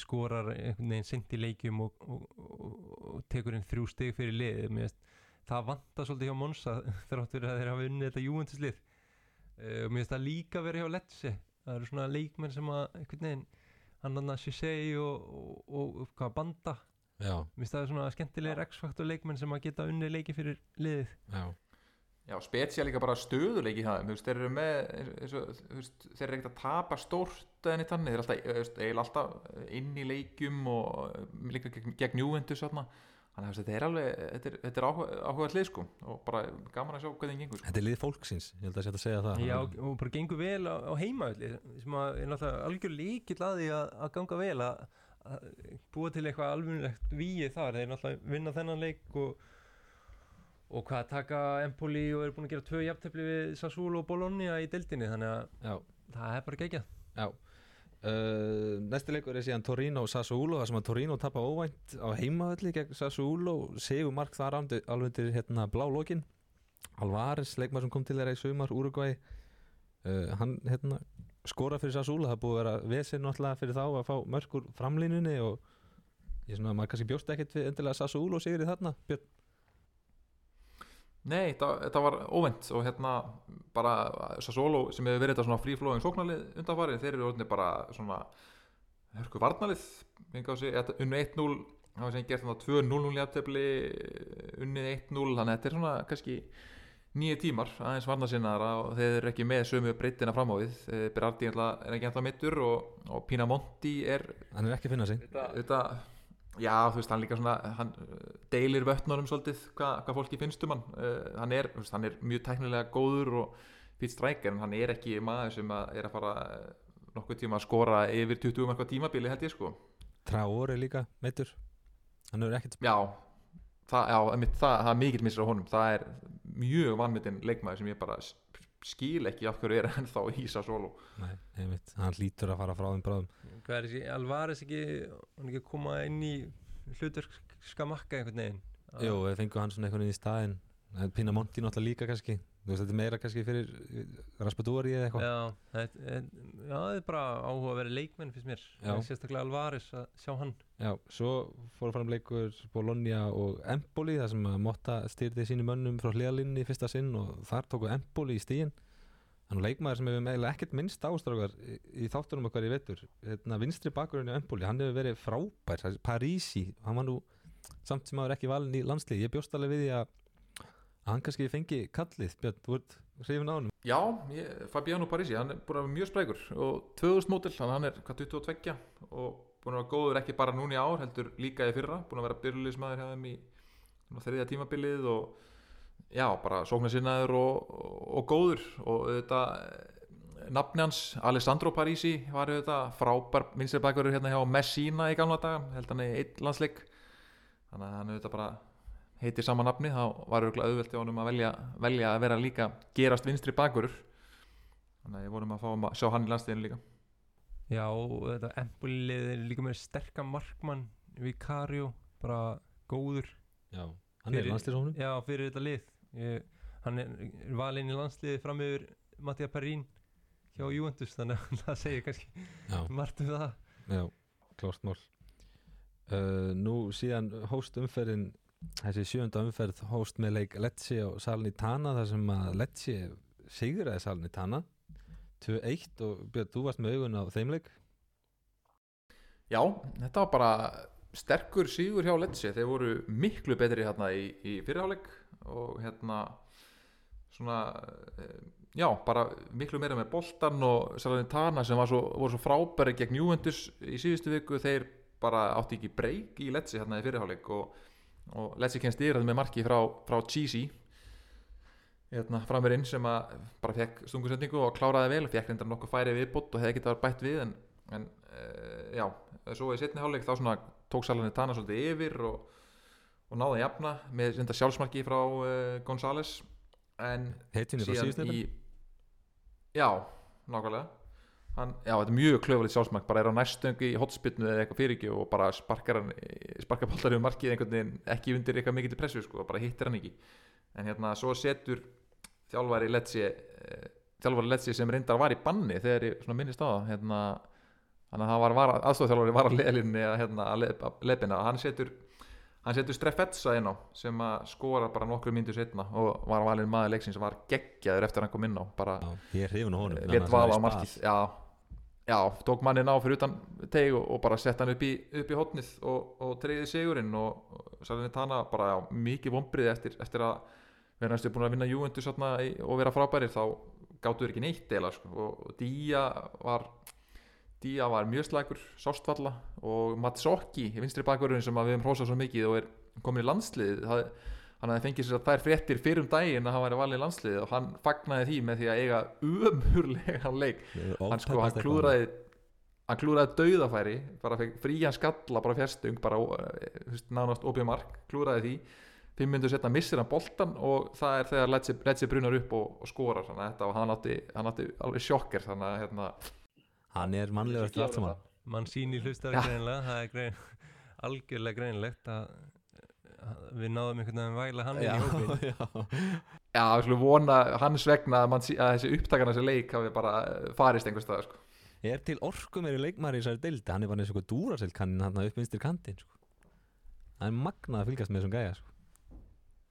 skorar einhvern veginn sent í leikjum og, og, og, og tekur inn þrjú stig fyrir lið Mér finnst það vantar svolítið hjá Monsa þrátt fyrir að þeir hafa unnið þetta júventuslið uh, og mér finnst það líka verið hjá Lecce. Það eru svona leikmenn sem að einhvern veginn hann hann að Shisei og, hvað banda. Mér finnst það svona skemmtilegir X-faktor leikmenn sem að geta unnið leiki fyrir liðið. Já Já, spetsja líka bara stöðuleiki það, þú veist, þeir eru með þeir eru ekkert að tapa stórt þannig, þeir eru alltaf, alltaf inn í leikjum og líka gegn, þarna, þannig að þetta er alveg, þetta er, þetta er áhuga, áhuga hlið sko og bara gaman að sjá hvernig gengur sko. Þetta er lið fólksins, ég held að að segja það. Já, og bara gengur vel á, á heimaölli sem að er náttúrulega algjör líkill að því að, að ganga vel að, að búa til eitthvað alvunlegt víi þar. Þeir náttúrulega vinna þennan leik og, og hvað taka Empoli og eru búin að gera tvö jafntefli við Sassuolo og Bologna í deildinni þannig að Já, það er bara geggjað. Já. Uh, Næsti leikur er síðan Torino og Sassuolo þar sem að Torino tapa óvænt á heimavalli gegn Sassuolo. Sigur mark þar andi- alveg til hérna blá lokin. Alvarez, leikmar sem kom til þeirra í sumar Uruguay uh, hann hérna skora fyrir Sassuolo, það búið að vera vesinn náttúrulega fyrir þá að fá mörkur framlínunni og ég svona, maður kannski bjóst ekkert við endilega Sassuolo sigur í þarna. Björn Nei, þetta, var óvend og hérna bara Sassolo sem hefur verið þetta svona fríflóðing sóknarlið undanfarið, þeir eru orðinni bara svona hörku varnalið unni 1-0 hafa sem gert þannig 2-0 jafntefli unnið 1-0, þannig að þetta er svona kannski nýju tímar aðeins varnasinnar og þeir eru ekki með sömu breytina fram á við, Eh, Berardi er ekki ennþá mittur og, og Pinamonti er hann er ekki að finna sig þetta, já þú veist hann líka svona hann uh, deilir vötnunum svolítið hvað, hvað fólki finnst um hann. Uh, hann, er, veist, hann er mjög tæknilega góður og fýtt strækir en hann er ekki maður sem að er að fara uh, nokkuð tíma að skora yfir 20 marka tímabili held ég sko. Traore líka, meittur hann hefur ekkert já, það, já, einmitt, það, það er mikill missur á honum. Það er mjög vanmetinn leikmaður sem ég bara skil ekki af hverju er ennþá í Sassuolo Nei, einmitt, hann lítur að fara frá þeim bráðum. Hvað er þessi, Alvarez ekki hann ekki koma inn í hlutverk makka einhvern veginn? Jú, við fengum hann svona einhvern veginn í staðinn. En Pinamonti náttúrulega líka kannski veist, þetta er meira kannski fyrir Raspadori eða eitthvað. Já, það er, já, það er bara áhuga að vera leikmenn fyrst mér. Sérstaklega Alvarez að sjá hann. Já, svo fóru fram leikur Bologna og Empoli þar sem að Motta styrði sínum mönnum frá hliðalínni í fyrsta sinn og þar tóku Empoli í stíin Hann er leikmaður sem hefur meðlega ekkert minnst ástrákar í, í þáttunum okkar í vetur hérna, Vinstri bakurinn í Empoli, hann hefur verið frábær. Parísi, hann var nú samt sem aður ekki valinn í landslið Ég bjóst alveg við því að að hann kannski fengi kallið, Björn, þú ert hrifin á honum. Já, ég, Fabiano Parisi, hann er búin að vera mjög sprækur og 2000 mótil, hann er hvað 22 og búin að vera góður ekki bara núna í ár heldur líka í fyrra, búin að vera byrjulismæður hjá þeim í þriðja tímabilið og já, bara sóknarsinnaður og, og, og góður og þetta nafni hans, Alessandro Parisi var þetta frábær vinstirbækurur hérna hjá Messina í gamla daga, held hann í einn landsleik. Þannig að hann auðvitað bara heitir sama nafni þá var auðvitað auðvelt hjá honum að velja, velja að vera líka gerast vinstri bakurur. Þannig að ég vonum að fá að sjá hann í landsliðinu líka. Já, þetta Empoli-lið er líka með sterkan markmann Vicario, bara góður. Já, hann er Fyrir- landslýshónum Já, fyrir þetta lið. Ég, Hann er valinn í landsliði fram yfir Mattia Perín hjá Juventus þannig að það segir kannski Já, margt um það. Já, klárt mál. Uh, Nú síðan hóst umferðin þessi sjönda umferð hóst með leik Lecce og Salnitana þar sem að Lecce sigraði Salnitana 2-1 og Björn, þú varst með augun á þeim leik. Já, þetta var bara sterkur sígur hjá Lecce. Þeir voru miklu betri hérna í, í fyrirháleik og hérna svona eh, já, bara miklu meira með boltan og Salernitana sem svo, voru svo frábæri gegn Juventus í síðustu viku. Þeir bara átti ekki breyk í Lecce hérna í fyrirháleik og, og Lecce kennst yfir með marki frá, frá Cheesy. Hérna, framverinn sem að bara fekk stungusendingu og kláraði vel og fekk reyndar nokkuð færi viðbót og hefði getað bætt við en en uh, já, svo í setni hálfleik þá svona tók Salani Tana svolítið yfir og, og náði að jafna með reynda sjálfsmarki frá uh, González. En heitinni síðan í já, nákvæmlega hann, já, þetta er mjög klöfalið sjálfsmark bara er á næstöng í hotspinnu eða eitthvað fyrir ekki og bara sparkar hann sparkar boltar yfir markið einhvern veginn ekki undir eitthvað mikið til pressu sko, bara hittir hann ekki. En hérna, svo setur þjálfari Letsi eh, þjálfari Letsi sem reyndar var í banni þegar ég minnist á það hérna, þannig að það var, aðstofþjálfari var að leðlinni að hérna, að lepina hann setur hann setur Strefetsa inn á sem að skora bara nokkru myndu setna og var valinn maður leiksins sem var geggjaður eftir að hann kom inn á bara Já, ég er hrifun á honum já, tók mannin á fyrir utan teg og, og bara sett hann upp í, upp í hotnið og, og treyði sigurinn og, og Salini Tana bara já, mikið vombriði eftir, eftir að vera næstu búin að vinna í- og vera frábærir þá gáttu þeir ekki neitt eila sko. og, Día var Día var mjög slagur, sástfalla og Matsokki, vinstri bakverðurinn sem við hefum hrósað svo mikið og er komin í landslið það, hann hafði fengið sér að þær fréttir fyrir um daginn að hann væri valið í landslið og hann fagnaði því með því að eiga umhurlegan leik. Hann sko, hann klúðraði hann klúðraði dauðafæri bara frían skalla bara fjárstung bara veist, nánast opið mark klúðraði því. Fimm myndur setna missir hann boltan og það er þegar Letsi brunar upp og, og skorar þannig að þetta og hann átti, hann átti alveg sjokker þannig að hérna, hann er mannlegur eftir allt saman. Mann sín í hlustar Já. greinilega það er grein, algjörlega greinilegt að, að við náðum einhvern veginn að væla hann inn í hópin já, já, við skulum vona hans vegna að, mann, sí- að þessi upptakan þessi leik hafi bara eh, farist einhvers stað sko. er til orku meiri leikmæri í þessari deildi hann er bara eins og dúrasil kannin hann upp vinstir kantinn sko. það er magnað að fylgjast með þessum gæja sko.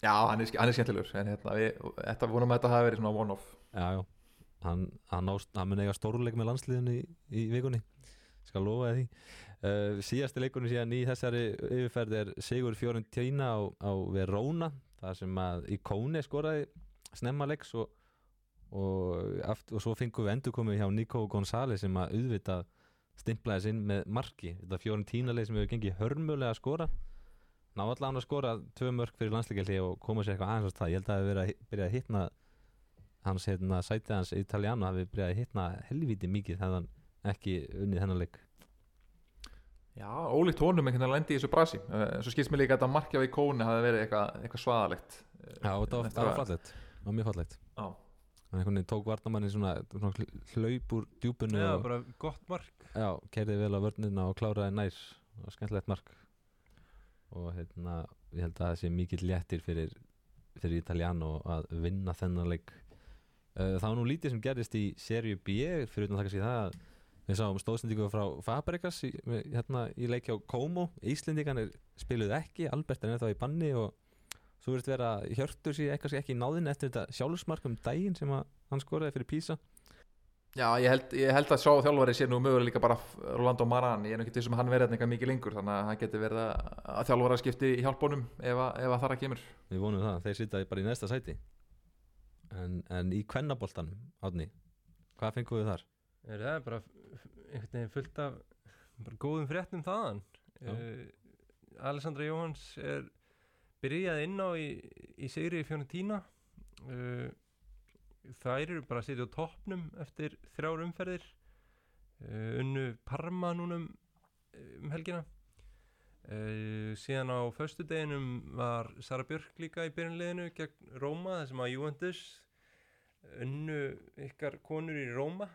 já, hann er, hann er skemmtilegur en hérna, við, þetta vonum að þetta hafi verið svona one-off. Já, já. Hann, hann, hann mun eiga stórleik með landsliðinu í, í vikunni. Skal lofa þér því uh, síðasti leikunni síðan í þessari yfirferð er Sigur Fiorentina á, á Verona það sem að Ikone skoraði snemma leiks og, og, aft, og svo fengum við endur komið hjá Nico González sem að auðvitað stimplaði sinn með marki. Þetta Fiorentina leik sem hefur gengið hörmulega að skora. Ná allan að skora tvö mörk fyrir landsleikeldi og koma sér eitthvað aðeins á stað. Ég held að það hefur verið að byrja að hitna hans hérna, sætið hans Italiano hafi byrjað að hitna helviti mikið hefði hann ekki unnið hennar leik Já, ólíkt honum einhvern veginn að lendi í þessu brasi. Uh, Svo skilst mér líka að þetta markja við kóni hafi verið eitthvað, eitthvað svaðalegt Já, og það var- var fallegt. Það var mjög fallegt. Já, hann einhvern veginn tók varnamanni svona, svona hl- hlaup úr djúpunu Já, bara gott mark. Já, kerði vel á vörnina og kláraði nær. Og skemmtilegt mark. Og hérna, ég held að það sé mikill léttir fyrir, fyrir Italiano að vinna þennan leik. Uh, það var nú lítið sem gerðist í serju B fyrir utan það kannski það. að við sáum stóðsendingu frá Fabregas í, hérna, í leik hjá Como. Íslendinganir spiluðu ekki, Albert er ennþá í banni og svo verður vera hjörtur sér eitthvað ekki í náðin eftir þetta sjálfsmark um daginn sem hann skoraði fyrir Písa Já ég, held, ég held að sjá þjálfari sé nú mögulega líka bara Rolando Maran. Ég er nú ekki til sem hann verið eitthvað mikið lengur Þannig að hann geti verið að, þjálfara skipti í hjálpunum ef, að- ef að þar að kemur. Við vonum það, þeir sitja bara í næsta sæti. En, en í kvennaboltanum átni, hvað fengum við þar? Er það bara einhvern veginn fullt af bara góðum fréttum þaðan? Uh, Alessandra Jóhans er byrjað inn á í, í sigri í Fiorentina. Uh, þær eru bara að sitja á toppnum eftir þrjár umferðir. Uh, unnu Parma núnum um helgina. Síðan á föstudeginum var Sara Björk líka í byrjunliðinu gegn Róma þar sem að Juventus unnu ykkar konur í Róma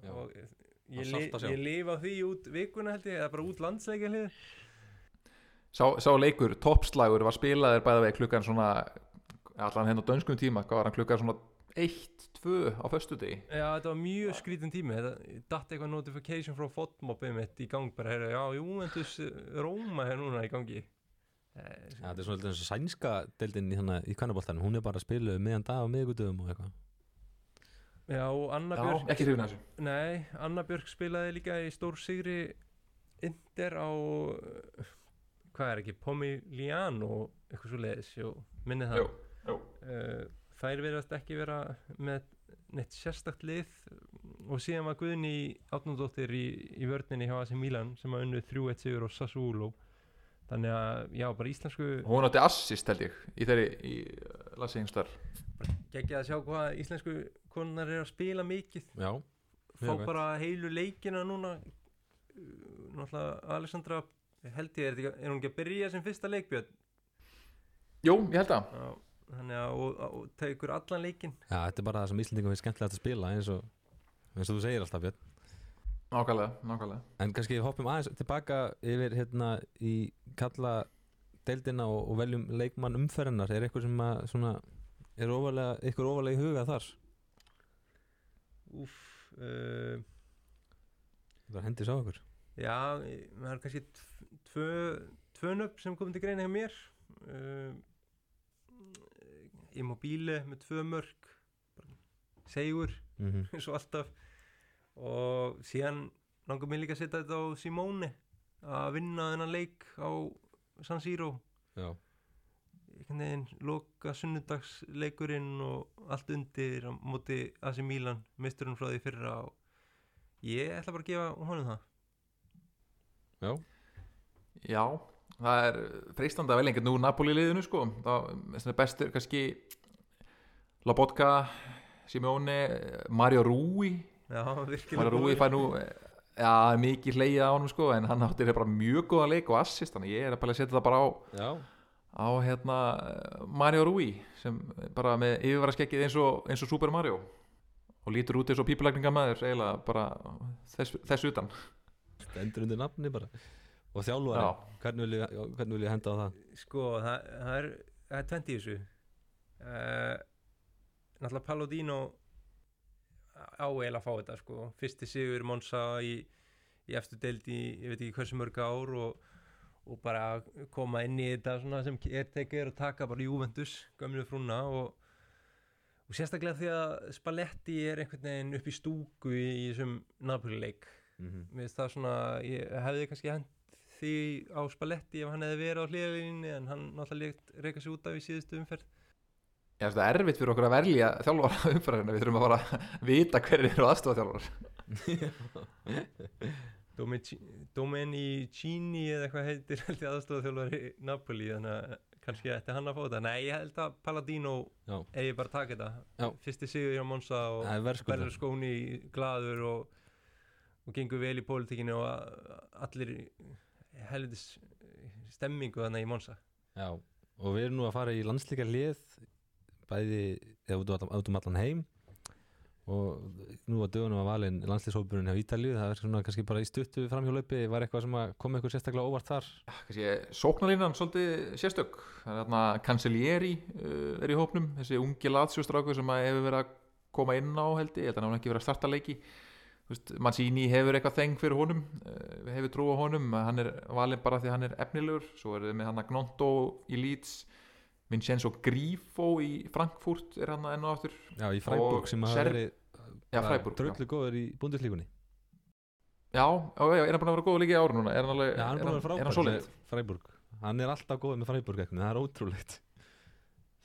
Já. og ég, li, ég lifa því út vikuna held ég eða bara út landsleikjalið Sá, sá leikur, toppslagur var spilaðir bæða vegi klukkan svona allan henn á dönskum tíma, hvað var hann klukkan svona 1-2 á föstudegi? Já, þetta var mjög skrítin tími þetta datt eitthvað notification frá fotmopið mitt í gang bara, heyrðu, já, Juventus eh, Róma er núna í gangi. Eh, Ja, þetta er svona eins og sænska deildin í, í kvennaboltanum, hún er bara að spila meðan dag og miðgudöfum og eitthvað Já, Anna Já, Björk ekki hrifin að þessu. Nei, Anna Björk spilaði líka í stór sigri Inder á eh, hvað er ekki, Pomigliano eitthvað svo leiðis, jú, minni það. Jú, jú. uh, þær verðast ekki vera með neitt sérstakt lið. Og síðan var Guðni átnandóttir í, í vörninni hjá AC Milan sem að unnu 3-1 sigur og Sassuolo þannig að, já, bara íslensku Hún átti assist held ég í þeirri í Lassi Hingstar geggja að sjá hvað íslensku konar er að spila mikið. Já, fá bara heilu leikina núna. Náttúrulega Alessandra held ég, er, er hún ekki að byrja sem fyrsta leikbjörn? Jú, ég held að Já, þannig að og, og tegur allan leikinn. Já, þetta er bara það sem Íslandingum er skemmtilegt að spila eins og, eins og þú segir alltaf Björn Nákvæmlega, nákvæmlega. En kannski hoppum aðeins tilbaka yfir hérna í kalla deildina og, og veljum leikmann umferðinnar er eitthvað sem að svona er ofalega, ykkur ofalega í huga þar? Úf uh, það hendir sá okkur. Já, það er kannski tv- tvö, tvö nöfn sem komið til greina hjá mér. Uh, Immobile með tvö mörg Segur, mm -hmm. eins og alltaf og síðan langar mér líka að setja þetta á Simone að vinna þennan leik á San Siro. Já, einhvern veginn loka sunnudagsleikurinn og allt undir á móti AC Milan, misturinn frá því fyrra og ég ætla bara að gefa honum það. Já, Já, það er freistandi að velja einhvern úr Napoli liðinu sko. Það er bestur kannski Lobotka Simeone, Mario Rui Já, virkilega Mario Rui góður. fær nú já, mikið hleyið á honum sko en hann átti bara mjög góða leik og assist þannig ég er að setja það bara á já. á hérna Mario Rui sem bara með yfirvara eins og, eins og Super Mario. Og lítur út eins og pípulækningamæður eiginlega bara þess, þess utan. Stendur undir nafni bara. Og þjálfari, Já. hvernig vil, ég, hvernig vil ég henda á það? Sko, það, það er það er 20 í þessu. Uh, Náttúrulega Palladino á eiginlega að fá þetta sko. Fyrsti sigur Monsa í, í eftir deild í, ég veit ekki hversu mörg ár og, og bara koma inn í þetta sem er tekið og taka bara Juventus, gömlu frúna og, og sérstaklega því að Spalletti er einhvern veginn upp í stúku í, í þessum Napoli-leik. Mm -hmm. mér finnst það svona, ég hefði kannski hent því á Spalletti ef hann hefði verið á hliðalíninni en hann náttúrulega reyka sig út af í síðustu umferð Já, það er erfitt fyrir okkur að velja þjálfara umfæðina, við þurfum að fara að vita hverju eru aðstofa þjálfara Domenicini eða eitthvað heitir aðstofa þjálfari Napoli þannig að kannski ætti hann að fá þetta. Nei, ég held að Palladino ég bara taka þetta. Já. fyrsti sigur hjá Monsa og er berður skóni glaður og, og gengur vel í pólitíkinu og allir helvitis stemmingu þannig í Monsa Já, og við erum nú að fara í landslíkar lið bæði eða út, um- út um allan heim og nú að dögunum að valin landslýshópurinn hjá Ítalíu, það er svona kannski bara í stuttu framhjólaupi, var eitthvað sem að kom eitthvað sérstaklega óvart þar? Kannski sóknarlínan svolítið sérstök. Það er þarna Cancellieri uh, er í hópnum, þessi ungi latsjóstrákur sem að hefur verið að koma inn á held ég, ég held að hann ekki verið að starta leiki. Mancini hefur eitthvað þeng fyrir honum uh, hefur trú á honum, hann er valinn bara því að hann er efnilegur, svo er þið með hann að Gnonto í Leeds Vincenzo Grifo í Frankfurt er hann enn og aftur. Já, í Freiburg sem hafa verið dröllu góður í búndislíkunni Já, já, já, er hann búin að vera góð líka í ári núna? Er hann alveg, Já, hann er vera er hann með Freiburg. Hann er alltaf góður með Freiburg eitthvað, það er ótrúlegt.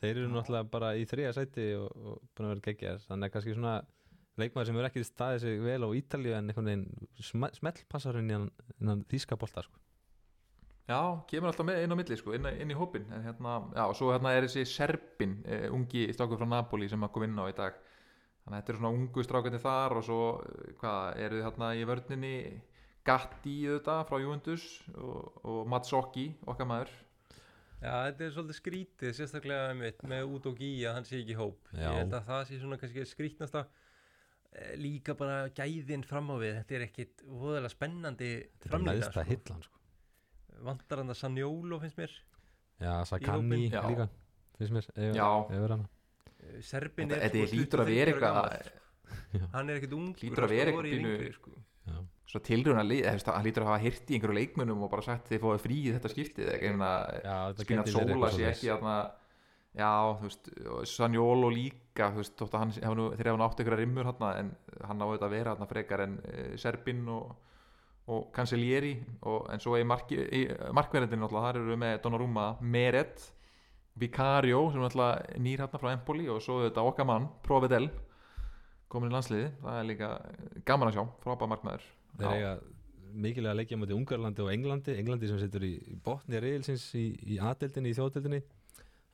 Þeir eru náttúrulega bara í þriða sæti og, og búin að vera geggjar þannig að kannski svona leikmaður sem er ekki staðið sig vel á Ítalíu en einhvern veginn sm smellpassarinn í hann, hann þýska bolta sko. Já, kemur alltaf með inn á milli sko, inn, inn í hópin en hérna, já, og svo hérna er þessi Serbin, uh, ungi strákur frá Napoli sem að kom inn á í dag þannig að þetta eru svona ungu strákarnir þar og svo, uh, hvað, eru þið hérna í vörninni Gatti auðvitað frá Juventus og, og Matsokki, okkar maður Já, þetta er svolítið skrítið, sérstaklega mitt, með út og gí að hann sé ekki í hóp. Já. Ég held að það sé svona kannski skrítnasta eh, líka bara gæðin fram á við. Þetta er ekkit voðalega spennandi Þetta framlýta. hillan sko. Vantar hann að Sanjólo finnst mér. Já, Sakani líka finnst mér er hana. Eh, Serbin Þetta- er þetta sko hlýtur að 23 vera eitthvað- gamall. Hann er ekkit ungur. Hlýtur að vera sko, eitthvað sko. Svo tilruna lið, þú veist, hann lítur að hafa hirt í einhverju leikmunum og bara sagt þið fóðu frí í þetta skiptið Spinat Sola sé ekki þarna já, þú veist, og Sanjólo líka þú veist, þótt að hann, hef nú, þeir hafa nátt einhverja rimmur hann, en hann á auðvitað að vera hann frekar en e, Serbin og, og Cancellieri og, en svo í, marki, í markverðindin þar eru við með Donnarumma, Meret Vicario, sem er náttúrulega nýr hann frá Empoli og svo auðvitað okkar mann, Provedel komin í landsliði, það er líka gaman að sjá, frábæð markmaður. Þeir eiga mikilvæga leikja mútið Ungarlandi og Englandi. Englandi sem setur í, botni reyðilsins í, aðdeldinni, í þjóðdeldinni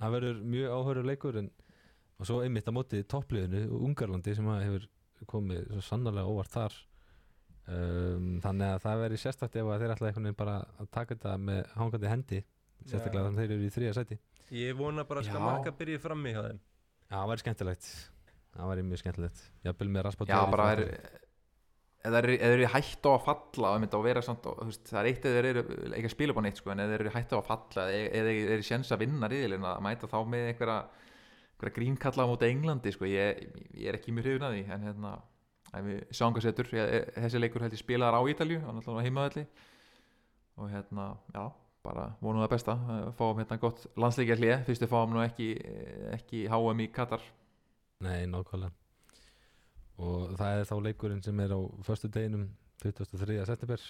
það verður mjög áhörur leikur en, og svo einmitt á móti toppliðinu Ungarlandi sem að hefur komið svo sannarlega óvart þar um, þannig að það veri sérstakt ef að þeir ætla einhvern veginn bara að taka þetta með hangandi hendi sérstaklega þannig að þeir eru í þriða sæti. Ég vona bara að byrja frammi hjá þeim. Já, það væri skemmtilegt. Það væri mjög skemmtilegt. Jafnvel með raspa Já, bara er eða þeir eru- hætt á að falla samt, og, veist, það er eitt eða þeir eru ekki að spila upp á neitt sko, en ef þeir eru hætt á að falla eða eða þeir eru sjens að vinna riðilinn að mæta þá með einhverja, einhverja grínkalla á móti Englandi sko, ég, ég er ekki mjög hrifin að því en hérna, setur. Ég, þessi leikur held ég spilaðar á Ítalju hann alltaf heimaðalli og hérna, já, bara vonum það besta. Eh, fáum hérna gott landsleikja hlið fyrst við fáum nú ekki, ekki HM í Katar. Nei, nákvæmlega. Og það er þá leikurinn sem er á Föstu deginum 23. september.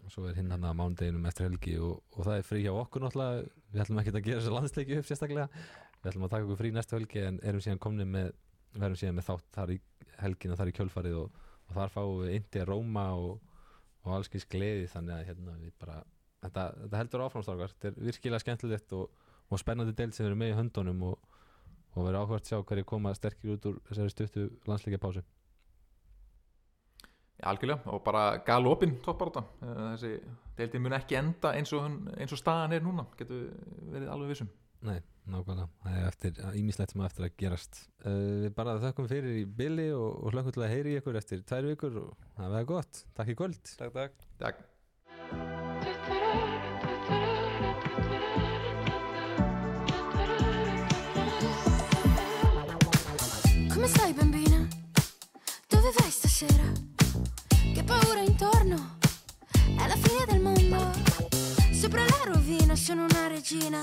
Og svo er hinn hann að mánudeginum eftir helgi og, og það er frí hjá okkur náttúrulega. Við ætlum ekki að gera þessu landsleiki upp sérstaklega. Við ætlum að taka okkur frí næstu helgi en erum síðan komni með verðum síðan með þátt þar í helgina þar í kjölfarið og, og þar fáum við Indi Róma og, og allskins gleði þannig að hérna við bara þetta, þetta heldur áframstrákar, þetta er virkilega skemmtilegt og, og spennandi deild sem við erum með í höndunum og, og verður áhvert sjá hverju koma sterkir út úr þessari stuttu landsleikja pásu Já, algjörlega, og bara galopin topparáttan þessi deildin mun ekki enda eins og, eins og staðan er núna getur verið alveg vissum Nei, nákvæmlega, það er eftir ímislegt sem á eftir að gerast uh, Við bara þökkum fyrir í billi og, og hlökkum til að heyri ykkur eftir tvær vikur og það verður gott, takk í kvöld Takk, takk Takk Come stai bambina? Dove vai stasera? Che paura intorno? È la fine del mondo. Sopra la rovina sono una regina.